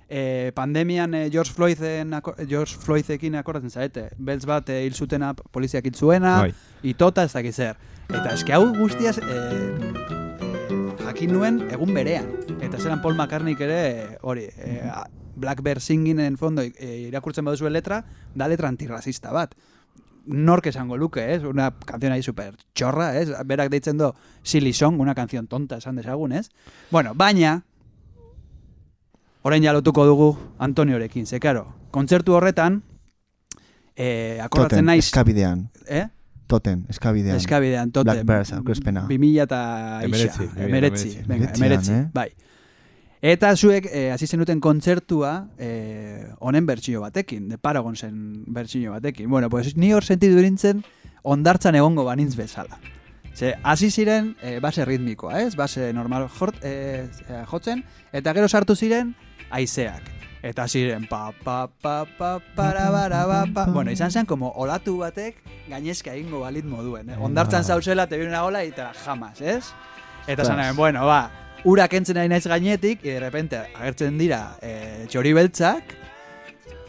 Speaker 4: e, pandemian e, George Floyden George Floydekin akordatzen zaete. Beltz bat e, hil zutena poliziak hil zuena,
Speaker 6: Bai.
Speaker 4: itota ez dakiz zer. Eta eske hau guztiaz e, jakin nuen egun berean. Eta zelan Paul McCartneyk ere hori, e, a- Blackbird Singing en fondo e, irakurtzen baduzu letra, da letra antirracista bat. Nork esango luke, ez? Una canción ahí super chorra, ez? Berak deitzen do Silly Song, una canción tonta esan desagun, ez? Bueno, baina, orain ja lotuko dugu Antoniorekin, ze karo, kontzertu horretan, eh, akordatzen naiz,
Speaker 3: eskabidean.
Speaker 4: eh?
Speaker 3: Toten, eskabidean.
Speaker 4: Eskabidean, toten.
Speaker 3: Black Bears, aurkezpena.
Speaker 4: 2000 eta
Speaker 6: Emeretzi,
Speaker 4: ixa, emeretzi,
Speaker 6: emeretzi.
Speaker 3: eh?
Speaker 4: bai. Eta zuek, eh, hasi zenuten kontzertua, eh, honen bertsio batekin, de Paragonsen bertsio batekin. Bueno, pues ni hor sentidu irintzen, ondartzan egongo banintz bezala. Ze, hasi ziren, eh, base ritmikoa, ez? Base normal jort, eh, jotzen, eta gero sartu ziren, haizeak. Eta ziren, pa, pa, pa, pa, para, para, pa, pa. Bueno, izan zen, como olatu batek, gainezka egingo balit moduen. Eh? Ondartzan zauzela, te viene una ola, eta jamas, ez? Eta zan, bueno, ba, ura kentzen ari naiz gainetik, y de repente agertzen dira eh, txori beltzak,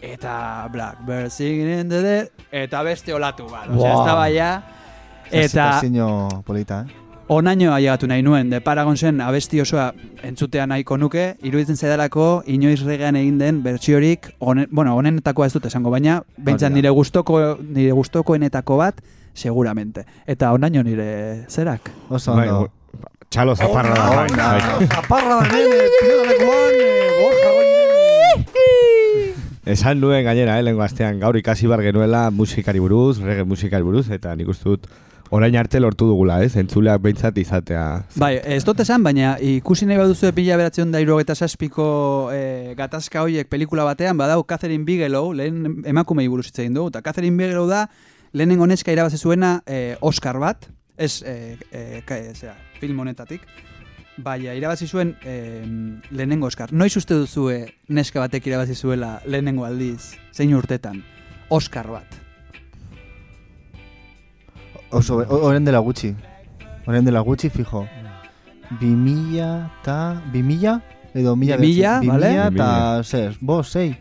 Speaker 4: eta Blackbird singing in the dead, eta beste olatu bat. Osea,
Speaker 5: Wow.
Speaker 4: ez da baia, eta
Speaker 3: Zazio polita, eh?
Speaker 4: Onaino ailegatu nahi nuen, de Paragonsen abesti osoa entzutea nahiko nuke, iruditzen zaidalako inoiz regean egin den bertsiorik, honen, bueno, honenetakoa ez dut esango, baina
Speaker 3: da.
Speaker 4: nire gustoko nire gustokoenetako bat, seguramente. Eta onaino nire zerak.
Speaker 3: Oso
Speaker 6: Bai,
Speaker 3: ondo.
Speaker 6: Txalo zaparra da. bai.
Speaker 5: Zaparra da nene, piedalekuan, eh, borja
Speaker 6: Esan nuen gainera, eh, lehenko astean, gaur ikasi bar genuela musikari buruz, reggae musikari buruz, eta nik uste dut orain arte lortu dugula, ez? Entzuleak behintzat izatea.
Speaker 4: Bai, ez dut esan, baina ikusi nahi baduzu pila beratzen da irugeta saspiko e, gatazka hoiek pelikula batean, badau Catherine Bigelow, lehen emakumei buruz hitz egin dugu, eta Catherine Bigelow da lehenengo neska irabazi zuena e, Oscar bat, ez e, e, ka, e, zera, film honetatik, Baina, irabazi zuen e, lehenengo Oscar. Noiz uste duzue neska batek irabazi zuela lehenengo aldiz, zein urtetan? Oscar bat.
Speaker 3: Oso, oren dela gutxi. Oren dela gutxi, fijo. Bi mila eta... Bi mila? Edo mila
Speaker 4: Bi mila,
Speaker 3: Bi
Speaker 4: vale?
Speaker 3: mila eta... Zer, bo, sei.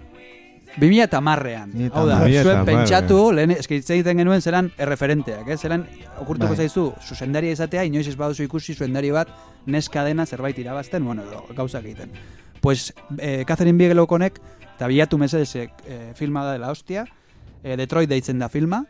Speaker 4: 2000 eta marrean. Hau da, zuen pentsatu, lehen, eski hitz egiten genuen zelan erreferenteak, eh? zelan okurtuko
Speaker 3: Bai.
Speaker 4: zaizu, zuzendaria izatea, inoiz ez baduzu ikusi zuzendari bat neska dena zerbait irabazten, bueno, edo, gauzak egiten. Pues, eh, Catherine Bigelow konek, eta bilatu mesedez eh, filma da dela hostia, eh, Detroit deitzen da filma,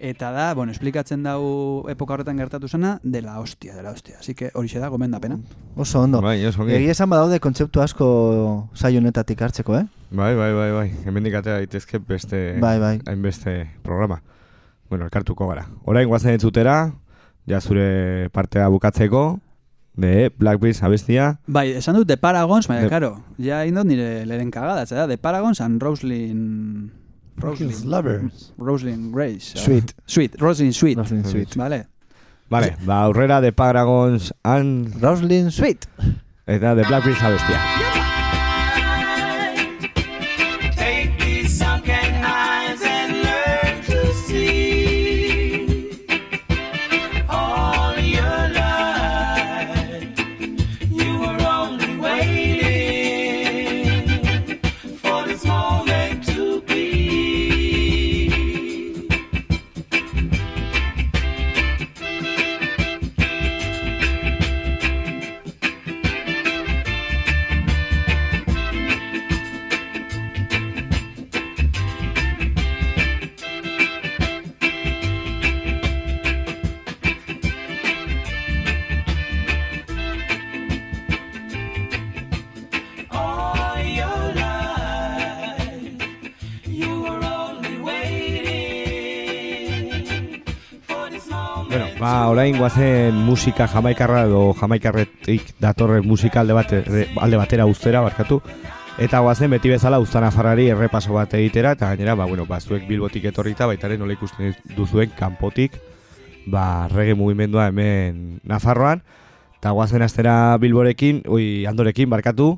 Speaker 4: eta da, bueno, esplikatzen dau epoka horretan gertatu zena, dela hostia, dela hostia. Así que horixe da, gomendapena.
Speaker 3: Oso ondo.
Speaker 6: Bai, oso ongi.
Speaker 3: Egia esan badaude kontzeptu asko saio honetatik hartzeko, eh?
Speaker 6: Bai, bai, bai, bai. Hemendik atera daitezke beste...
Speaker 3: Bai, bai.
Speaker 6: Hainbeste programa. Bueno, elkartuko gara. Orain guazen entzutera, ja zure partea bukatzeko, de Blackbeard abestia.
Speaker 4: Bai, esan dut The Paragons, baina,
Speaker 6: The-
Speaker 4: karo, ja indot nire lehen kagada, da, The Paragons and Roslyn...
Speaker 5: His lovers.
Speaker 4: Roslyn Grace.
Speaker 3: Sweet.
Speaker 4: Sweet, Roslyn Sweet.
Speaker 3: Roslyn Sweet.
Speaker 4: Vale.
Speaker 6: Vale, ba, aurrera de Paragons and...
Speaker 3: Roslyn Sweet.
Speaker 6: Eta de Blackbeard abestia. Ba, orain guazen musika jamaikarra edo jamaikarretik datorren musika alde, bate, alde batera ustera, barkatu. Eta guazen beti bezala uztan afarrari errepaso bat egitera, eta gainera, ba, bueno, ba, zuek bilbotik etorrita, baitare nola ikusten duzuen kanpotik, ba, rege mugimendua hemen Nafarroan, eta guazen astera bilborekin, oi, andorekin, barkatu,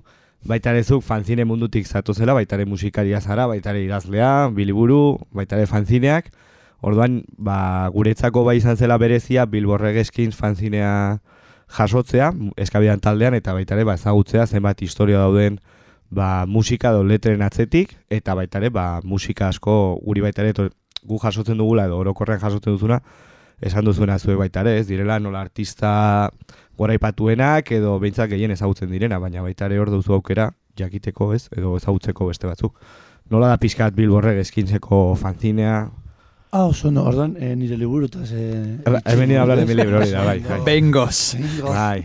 Speaker 6: baitare zuk fanzine mundutik zatu zela, baitare musikaria zara, baitare idazlea, biliburu, baitare fanzineak, Orduan, ba, guretzako bai izan zela berezia Bilborregeskins fanzinea jasotzea, eskabidan taldean, eta baita ere, ba, ezagutzea zenbat historia dauden ba, musika edo letren atzetik, eta baita ere, ba, musika asko guri baita ere, gu jasotzen dugula edo orokorrean jasotzen duzuna, esan duzuena zuek baita ere, ez direla nola artista goraipatuenak edo behintzak gehien ezagutzen direna, baina baita ere hor duzu aukera jakiteko ez, edo ezagutzeko beste batzuk. Nola da pixkat Bilborreg eskinseko fanzinea,
Speaker 5: Ah, oso no, ordan, eh, nire liburu eta ze...
Speaker 6: He venido a hablar de mi libro, hori da, bai, bai.
Speaker 4: Bengos.
Speaker 6: Bai.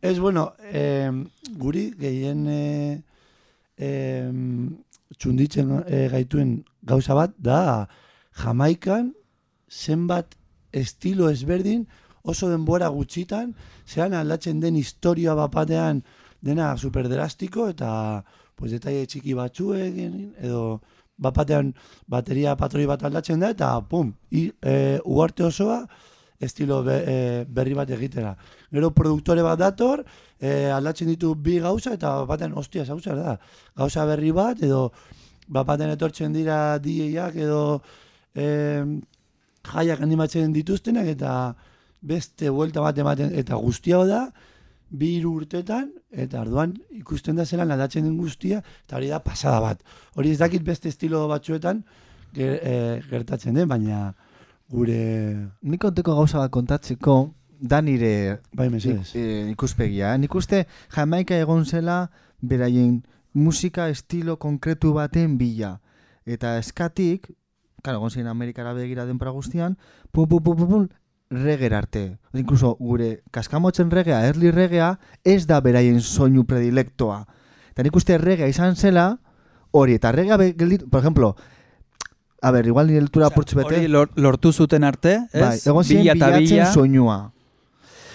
Speaker 5: Ez, bueno, eh, guri gehien eh, eh, txunditzen eh, gaituen gauza bat da Jamaikan zenbat estilo ezberdin, oso denbora gutxitan, zean aldatzen den historia bapatean dena superdrastiko eta pues detaile txiki batzuekin edo bapatean bateria patroi bat aldatzen da eta pum, i, e, uarte osoa estilo be, e, berri bat egitera. Gero produktore bat dator, e, aldatzen ditu bi gauza eta batean ostia zauza da. Gauza berri bat edo bapaten etortzen dira DJak edo e, jaiak animatzen dituztenak eta beste buelta bat ematen eta guztia da bi hiru urtetan eta arduan ikusten da zelan aldatzen den guztia eta hori da pasada bat. Hori ez dakit beste estilo batzuetan ger, e, gertatzen den, baina gure
Speaker 3: Nik konteko gauza bat kontatzeko, da nire
Speaker 5: bai mesedez.
Speaker 3: eh, ikuspegia. Nik uste Jamaika egon zela beraien musika estilo konkretu baten bila. Eta eskatik, karo, egon zein Amerikara begira denpora guztian, pum, pum, pum, pum, pum, regera arte. Incluso gure kaskamotzen regea, early regea, ez da beraien soinu predilektoa. Eta nik uste regea izan zela, hori, eta regea gelditu, por ejemplo, a ber, igual nire altura apurtzu bete,
Speaker 4: Hori lor- lortu zuten arte, ez?
Speaker 3: Bai, egon ziren bilatzen
Speaker 4: bila.
Speaker 3: soinua.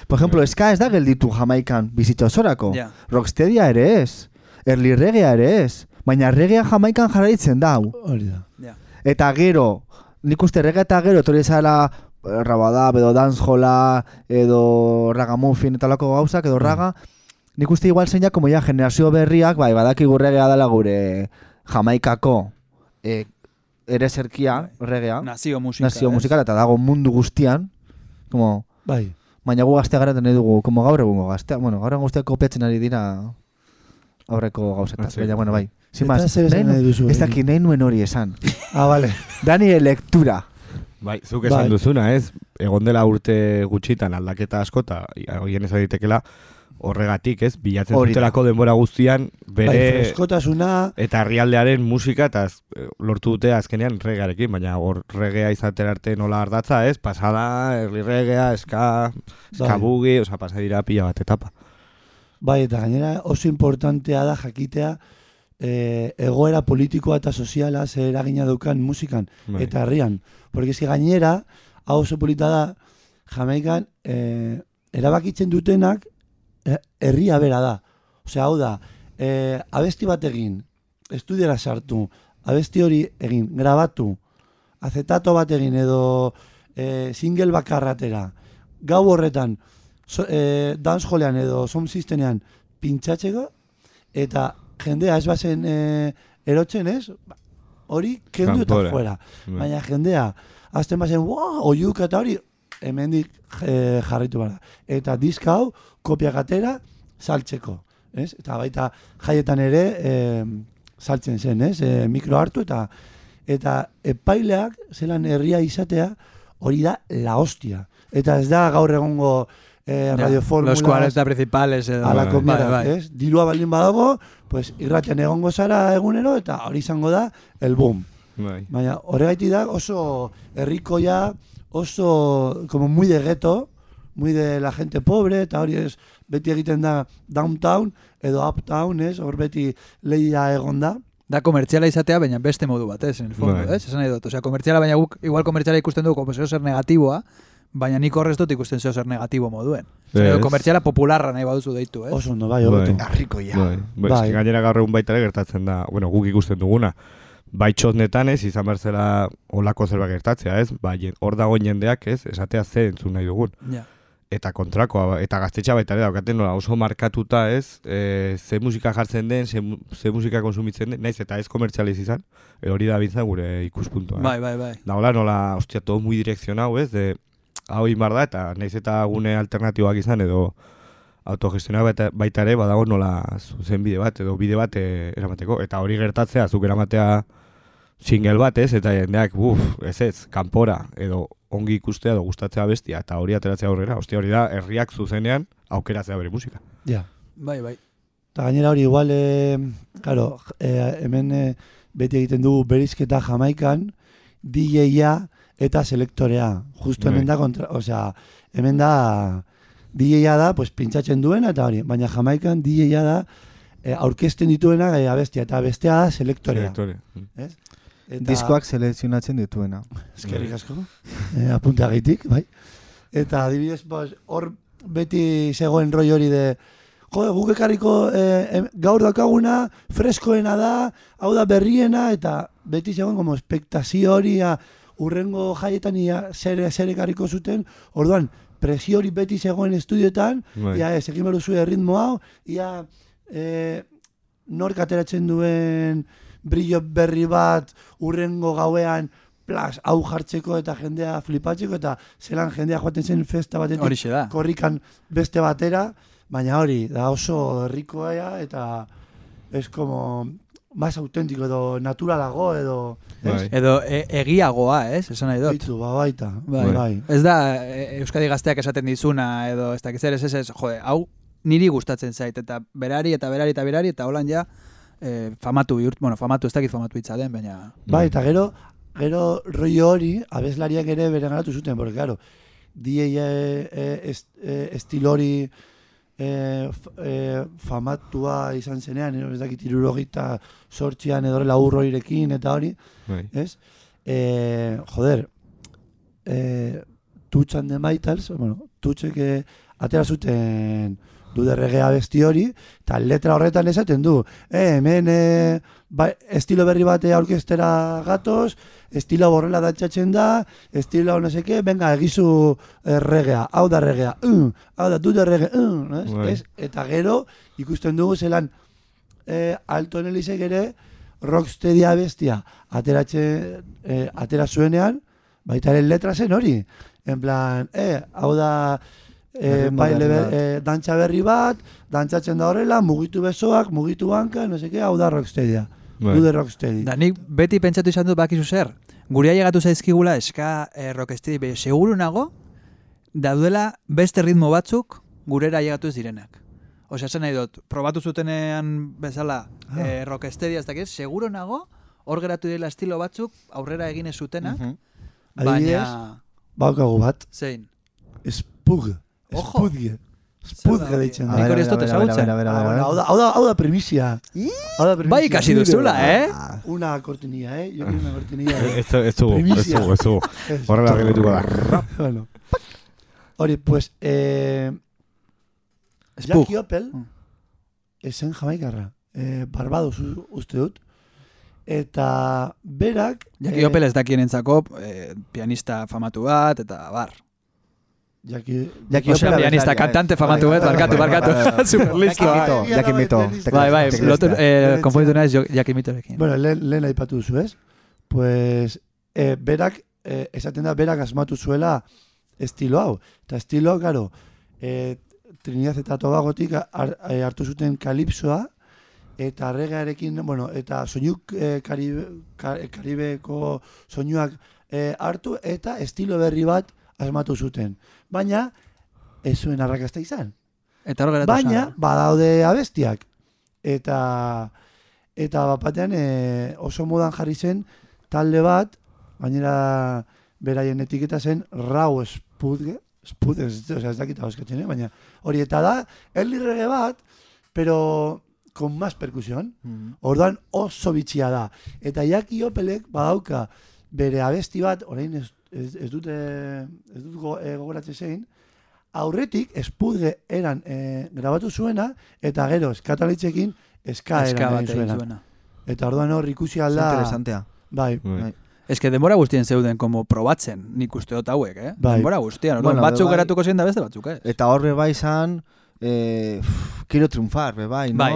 Speaker 3: Por ejemplo, eska ez da gelditu Jamaikan bizitza osorako.
Speaker 4: Ja.
Speaker 3: Rocksteadia ere ez. Early regea ere ez. Baina regea Jamaikan jarraitzen dau.
Speaker 5: Hori da.
Speaker 3: Eta gero, nik uste regea eta gero, etorri zala rabadab edo dancehola edo ragamuffin eta lako gauzak edo raga, nik uste igual zeina como ya generazio berriak, bai, badakigu regea dela gure Jamaikako eh, ere zerkia, regea,
Speaker 4: Nazio musika.
Speaker 3: nazio
Speaker 4: ez?
Speaker 3: musikala eta dago mundu guztian, como
Speaker 5: Bai.
Speaker 3: Baina gu gaztea gara nahi dugu, como gaur egungo gaztea. Bueno, gaur egungo gaztea kopiatzen ari dira aurreko gauzetan. Baina, bueno, bai. Sin más, ez dakit nahi nuen hori esan.
Speaker 5: Ah, vale. *laughs*
Speaker 3: Da nire lektura.
Speaker 6: Bai, zuk esan
Speaker 5: Bai.
Speaker 6: duzuna, ez? Egon dela urte gutxitan aldaketa askota, hoien ez aditekela, horregatik, ez? Bilatzen dutelako denbora guztian,
Speaker 5: Bai,
Speaker 6: bere...
Speaker 5: freskotasuna,
Speaker 6: eta herrialdearen musika eta az- eh, lortu dute azkenean regearekin, baina hor regea izaten arte nola ardatza, ez? Pasada, herri regea, eska, eska
Speaker 5: Bai.
Speaker 6: bugi, oza, pasa dira pila bat etapa.
Speaker 5: bai, eta gainera oso importantea da jakitea e, egoera politikoa eta soziala zer eragina daukan musikan
Speaker 6: Bai.
Speaker 5: eta herrian. Porque eski gainera, hau oso polita da, Jamaikan e, erabakitzen dutenak e, herria bera da. Osea, hau da, e, abesti bat egin, estudiara sartu, abesti hori egin, grabatu, azetato bat egin edo e, single bakarratera, gau horretan, so, e, dancehallean edo sound systemean pintxatzeko, eta jendea ez bazen e, erotzen ez, hori kendu eta fuera.
Speaker 6: Bai.
Speaker 5: Baina jendea, azten bazen, wow, oiuk eta hori, hemendik e, jarritu bara. Eta diska hau, kopiak atera, saltzeko. Ez? Eta baita jaietan ere e, saltzen zen, ez? E, mikro hartu eta eta epaileak zelan herria izatea hori da la hostia. Eta ez da gaur egongo eh,
Speaker 4: Ja,
Speaker 5: radioformulas,
Speaker 4: Los 40 principales edo.
Speaker 5: alako
Speaker 4: bai,
Speaker 5: mira,
Speaker 4: bai.
Speaker 5: ez? Dirua baldin badago, pues irratian egongo zara egunero eta hori izango da el boom.
Speaker 6: Bai.
Speaker 5: Baina horregaiti da oso herrikoia, oso como muy de gueto, muy de la gente pobre, eta hori ez beti egiten da downtown edo uptown, ez? Hor beti lehia egon da.
Speaker 4: Da komertziala izatea, baina beste modu bat, ez, en el fondo,
Speaker 6: Bai.
Speaker 4: ez? Esan nahi dut, osea, komertziala, baina guk igual komertziala ikusten dugu, como zeo zer negatiboa, baina nik horrez dut ikusten zeo zer negatibo moduen. Zer,
Speaker 6: Ez.
Speaker 4: komertziala popularra nahi baduzu deitu, ez?
Speaker 5: Oso ondo, bai, hobeto.
Speaker 6: Bai.
Speaker 3: Arriko ja.
Speaker 6: Bai. Bai.
Speaker 5: Bai.
Speaker 6: eske Gainera gaur egun baita gertatzen da, bueno, guk ikusten duguna. Bai txotnetan ez, izan behar zela olako zerbait gertatzea, ez? Bai, hor dagoen jendeak, ez? Esatea ze entzun nahi dugun.
Speaker 4: Ja.
Speaker 6: Eta kontrakoa, eta gaztetxa baita ere daukaten nola oso markatuta, ez? E, ze musika jartzen den, ze, ze musika konsumitzen den, naiz eta ez komertzializ izan, edo hori da bintzan gure ikuspuntua. eh?
Speaker 4: Bai, bai, bai.
Speaker 6: Da hola nola, ostia, todo muy direccionado, ez? De, hau inbar da, eta naiz eta gune alternatibak izan, edo autogestionak baita, baita ere, badago nola zuzen bide bat, edo bide bat eh, eramateko. Eta hori gertatzea, zuk eramatea single bat, ez? Eta jendeak, buf, ez ez, kanpora, edo ongi ikustea, edo gustatzea bestia, eta hori ateratzea aurrera. Ostia, hori da, herriak zuzenean aukeratzea bere musika.
Speaker 5: Ja.
Speaker 4: Bai, bai.
Speaker 5: Eta gainera hori igual, e, claro, e, hemen e, beti egiten dugu berizketa jamaikan, DJ-a eta selektorea. Justo hemen
Speaker 6: Bai.
Speaker 5: da, kontra, osea, hemen da, DJ-a da, pues, pintxatzen duena eta hori, baina jamaikan DJ-a da, e, aurkezten dituena e, abestia, eta bestea da selektorea.
Speaker 6: Selectore.
Speaker 5: Ez? Eta-
Speaker 3: Diskoak selekzionatzen dituena.
Speaker 5: Eskerrik asko. Eh, apuntagaitik, bai. Eta adibidez, pues, hor beti zegoen roi hori de Jo, guk ekarriko eh, gaur daukaguna freskoena da, hau da berriena, eta beti zegoen como espektazio hori a, urrengo jaietan ia zer, zer ekarriko zuten, orduan, presio hori beti zegoen estudioetan,
Speaker 6: Bai.
Speaker 5: ia ez, egin behar duzu erritmo hau, ia eh, nork ateratzen duen brillo berri bat urrengo gauean plas, hau jartzeko eta jendea flipatzeko eta zelan jendea joaten zen festa batetik korrikan beste batera, baina hori, da oso herrikoa eta es como más auténtico edo naturalago edo
Speaker 6: Bai.
Speaker 4: Edo e, egiagoa, ez? Esan nahi dut.
Speaker 5: Ba, baita.
Speaker 4: Bai.
Speaker 5: bai.
Speaker 4: Ez da e, Euskadi gazteak esaten dizuna edo ez dakiz ere ez ez, jode, hau niri gustatzen zait eta berari eta berari eta berari eta holan ja e, famatu bihurt, bueno, famatu ez dakit famatu hitza den, baina
Speaker 5: Bai, eta gero, gero rollo hori, abeslariak ere bere garatu zuten, porque, claro, DJ e, e, est, e, estilo hori e, f, e, famatua izan zenean, ez dakit irurogita sortxian edo horrela urroirekin eta hori,
Speaker 6: Bai.
Speaker 5: ez? E, joder, e, tutxan de Maitals, bueno, tutxek atera zuten du derregea besti hori, eta letra horretan esaten du, e, hemen e, ba, estilo berri bate aurkestera gatoz, estilo borrela datxatzen da, estilo no seke, venga, egizu erregea, hau da regea, uh, hau da du derrege, uh, ez?
Speaker 6: Bai.
Speaker 5: Ez? Eta gero, ikusten dugu zelan, e, alto elisek ere, rocksteadia bestia, ateratzen, e, atera zuenean, baita ere letra zen hori. En plan, eh, hau da, e, baile
Speaker 3: bat.
Speaker 5: e, dantza berri bat, dantzatzen da horrela, mugitu besoak, mugitu hanka, no seke, hau da rocksteadia.
Speaker 6: Bai.
Speaker 5: Du de rocksteady.
Speaker 4: Da, nik beti pentsatu izan dut bakizu zer. Guria llegatu zaizkigula eska eh, rocksteady, be, seguru nago, daudela beste ritmo batzuk gurera llegatu ez direnak. Osea, esan nahi dut, probatu zutenean bezala
Speaker 5: Ah.
Speaker 4: eh, rocksteady ez dakiz, seguro nago, hor geratu direla estilo batzuk aurrera egin ez zutenak,
Speaker 3: Mhm.
Speaker 5: Adibidez,
Speaker 4: baina...
Speaker 5: baukagu bat,
Speaker 4: Zein?
Speaker 5: spug. Spudge, spudge
Speaker 4: hori?
Speaker 5: deitzen
Speaker 3: A
Speaker 5: da.
Speaker 4: Nik
Speaker 3: ver,
Speaker 4: hori
Speaker 3: a
Speaker 4: ez dut ezagutzen.
Speaker 5: Ah, hau da, hau da, hau da primizia. Hau da primizia.
Speaker 4: Bai ikasi duzula, eh?
Speaker 5: Una cortinilla, eh? Yo quiero una cortinilla. eh. *laughs*
Speaker 6: Ez dugu, ez dugu, ez dugu.
Speaker 5: Ez. *laughs*
Speaker 6: Horrela geldituko da.
Speaker 5: bueno. Hori, pues, eh. Jackie Opel,
Speaker 4: Mm.
Speaker 5: esen jamaikarra, eh, Barbados uste dut, eta berak...
Speaker 4: Jaki
Speaker 5: eh,
Speaker 4: Opel ez dakienentzako eh, pianista famatu bat, eta bar.
Speaker 5: Jackie,
Speaker 3: Jackie
Speaker 4: Osea, pianista, kantante
Speaker 3: eh.
Speaker 4: famatu bat, barkatu, barkatu. Super
Speaker 3: Jackie
Speaker 4: listoa.
Speaker 3: Mito.
Speaker 4: Bai, bai, lotu, eh, naiz Jo- Jaki Mitorekin.
Speaker 5: Bueno, lehen, aipatu duzu, ez? Pues, eh, berak, eh, esaten da, berak asmatu zuela estilo hau. Eta estilo, karo, eh, Trinidad eta Tobagotik eh, hartu zuten kalipsoa, eta regearekin, bueno, eta soinuk eh, Karibe, Ka- Karibeko soinuak eh, hartu, eta estilo berri bat asmatu zuten. Baina, ez zuen arrakasta izan.
Speaker 4: Eta hor geratu
Speaker 5: Baina, badaude abestiak. Eta eta bat batean e, oso modan jarri zen talde bat, gainera beraien etiketa zen Rau Spudge, Spudge, ez, osea, ez dakita euskatzen, eh? baina hori eta da, early reggae bat, pero con más percusión.
Speaker 3: Mhm.
Speaker 5: Orduan oso bitxia da. Eta Jaki Opelek badauka bere abesti bat, orain ez, ez, ez dute ez dut go, e, gogoratzen zein, aurretik espudge eran e, grabatu zuena, eta gero eskatalitzekin eska
Speaker 4: Eska
Speaker 5: eran zuena.
Speaker 4: zuena.
Speaker 5: Eta orduan hor ikusi alda...
Speaker 3: interesantea.
Speaker 5: Bai,
Speaker 6: Bai.
Speaker 4: Ez que denbora guztien zeuden como probatzen, nik uste dut hauek, eh?
Speaker 5: Bai.
Speaker 4: Denbora orduan
Speaker 3: Bueno,
Speaker 4: batzuk
Speaker 3: bai.
Speaker 4: geratuko ziren da beste batzuk, eh?
Speaker 3: Eta hor bai izan, eh, quiero triunfar, be bai, no?
Speaker 4: Bai.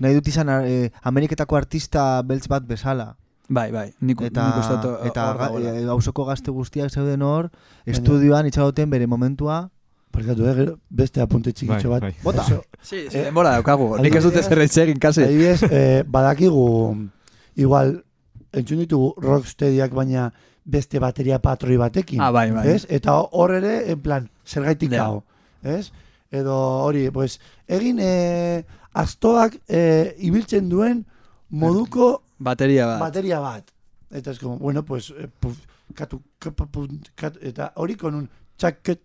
Speaker 3: Nahi dut izan eh, Ameriketako artista beltz bat bezala.
Speaker 4: Bai, bai, nik,
Speaker 3: Eta,
Speaker 4: nik uste dut
Speaker 3: eta ga-
Speaker 4: dagoela.
Speaker 3: eh, gauzoko gazte guztiak zeuden hor, estudioan itxagoten bere momentua.
Speaker 5: Parkatu, eh? gero beste apunte txikitxo
Speaker 6: Bai,
Speaker 5: bat.
Speaker 6: bai.
Speaker 3: Bota.
Speaker 5: Oso-
Speaker 4: Sí, sí,
Speaker 5: Eh,
Speaker 4: denbora daukagu. Nik ez dute
Speaker 5: adibidez-
Speaker 4: zer egin kasi.
Speaker 5: Adibidez, *laughs* eh, badakigu, igual, entzun ditugu rocksteadyak baina beste bateria patroi batekin.
Speaker 4: Ah, bai, bai.
Speaker 5: Ez? Eta hor ere, en plan, zergaitik
Speaker 4: Ja.
Speaker 5: hau. Ez? Edo hori, pues, egin eh, astoak eh, ibiltzen duen moduko
Speaker 4: Bateria bat.
Speaker 5: bateria bat. Eta es como, bueno, pues, eh, puf, katu, kapa, puf, kat, eta hori con un txaket,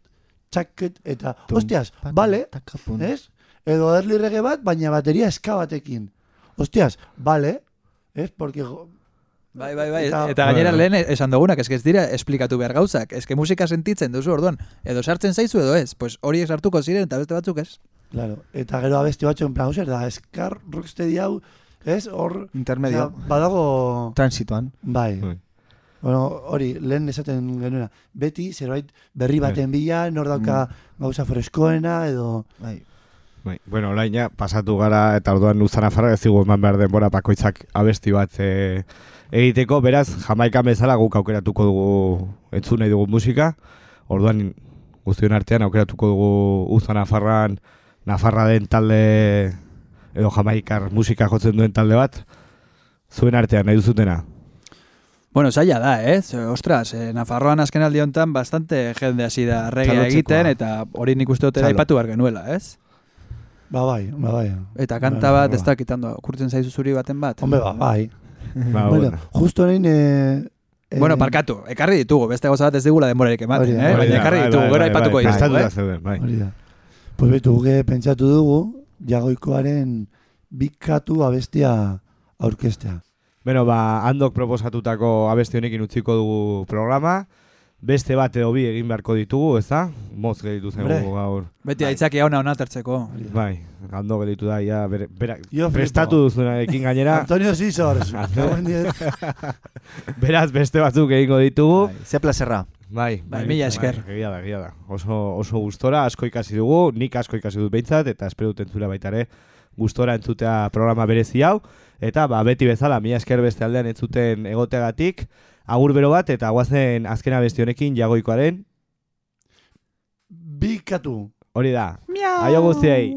Speaker 5: txaket, eta,
Speaker 3: Tum,
Speaker 5: hostias,
Speaker 3: pata,
Speaker 5: vale,
Speaker 3: takapun.
Speaker 5: ez? Edo early reggae bat, baina bateria eska batekin. Hostias, vale, ez? Porque
Speaker 4: Bai, bai, bai.
Speaker 5: Eta-
Speaker 4: Eta, gainera lehen esan dugunak, eske ez dira esplikatu behar gauzak. Eske musika sentitzen duzu orduan. Edo sartzen zaizu edo ez. Pues horiek sartuko ziren eta beste batzuk ez.
Speaker 5: Claro. Eta gero abesti batzu en plan, da, eskar rocksteady hau, ez? Hor,
Speaker 3: Intermedio.
Speaker 5: osea, badago...
Speaker 3: Transitoan.
Speaker 5: Bai.
Speaker 6: Bai.
Speaker 5: Bueno, hori, lehen esaten genuena. Beti, zerbait berri baten bila, nor dauka gauza freskoena, edo...
Speaker 3: Bai.
Speaker 6: Bai, bueno, orain ja pasatu gara eta orduan uzana farra ez digu eman behar denbora bakoitzak abesti bat e, egiteko, beraz, jamaikan bezala guk aukeratuko dugu entzun nahi dugu musika, orduan guztion artean aukeratuko dugu uza Nafarran, Nafarra den talde edo jamaikar musika jotzen duen talde bat, zuen artean nahi duzutena.
Speaker 4: Bueno, zaila da, ez? Ostras, eh, Nafarroan azken aldi honetan bastante jende hasi da reggae
Speaker 3: Txalotzekoa.
Speaker 4: egiten eta hori nik uste dut aipatu behar genuela, ez?
Speaker 5: Ba bai, ba bai.
Speaker 4: Eta kanta
Speaker 5: Bai,
Speaker 4: bat,
Speaker 5: bai.
Speaker 4: ez dakitando, kurtzen zaizu zuri baten bat?
Speaker 5: Hombre, ba, bai. *laughs*
Speaker 6: Ba,
Speaker 5: bueno,
Speaker 6: bueno.
Speaker 5: justo orain... Eh, eh,
Speaker 4: Bueno, parkatu, ekarri ditugu, beste gauza bat ez digula denborarik ematen, eh? Baina ekarri
Speaker 6: bai,
Speaker 4: ditugu,
Speaker 6: bai,
Speaker 4: gero aipatuko
Speaker 6: bai,
Speaker 4: ditugu, eh?
Speaker 6: zeuden, bai.
Speaker 5: Hori da. Pues betu, guke pentsatu dugu, jagoikoaren bikatu abestia aurkestea.
Speaker 6: Beno, ba, handok proposatutako abesti honekin utziko dugu programa, beste bat edo bi egin beharko ditugu, ez da? Moz gelditu zen gaur.
Speaker 4: Beti aitzaki hauna ona tertzeko.
Speaker 5: Hori da.
Speaker 6: Bai, hando gelditu da, ja, bere, bera,
Speaker 5: Yo
Speaker 6: prestatu duzunarekin gainera, *laughs*
Speaker 5: Antonio. Gauen *laughs* diet.
Speaker 6: beraz beste batzuk egingo ditugu.
Speaker 3: Bai. Ze plazerra.
Speaker 6: Bai,
Speaker 4: Bai, mila esker.
Speaker 6: Bai, egia da, egia da. Oso, oso gustora, asko ikasi dugu, nik asko ikasi dut behintzat, eta espero dut entzula baita ere, gustora entzutea programa berezi hau, eta ba, beti bezala, mila esker beste aldean entzuten egoteagatik, agur bero bat, eta guazen azkena besti honekin jagoikoaren,
Speaker 5: Bikatu.
Speaker 6: hori da. Aio guztiei.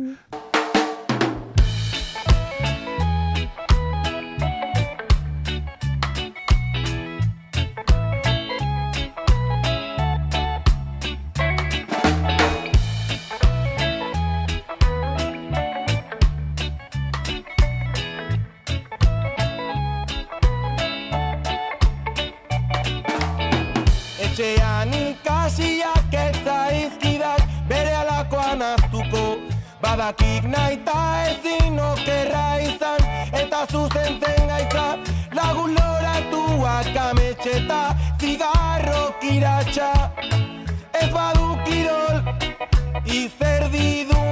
Speaker 1: Badakik naita ezin okerra izan eta zuzentzen gaitza Lagun loratuak ametxeta zigarro kiratxa Ez badu kirol inguruan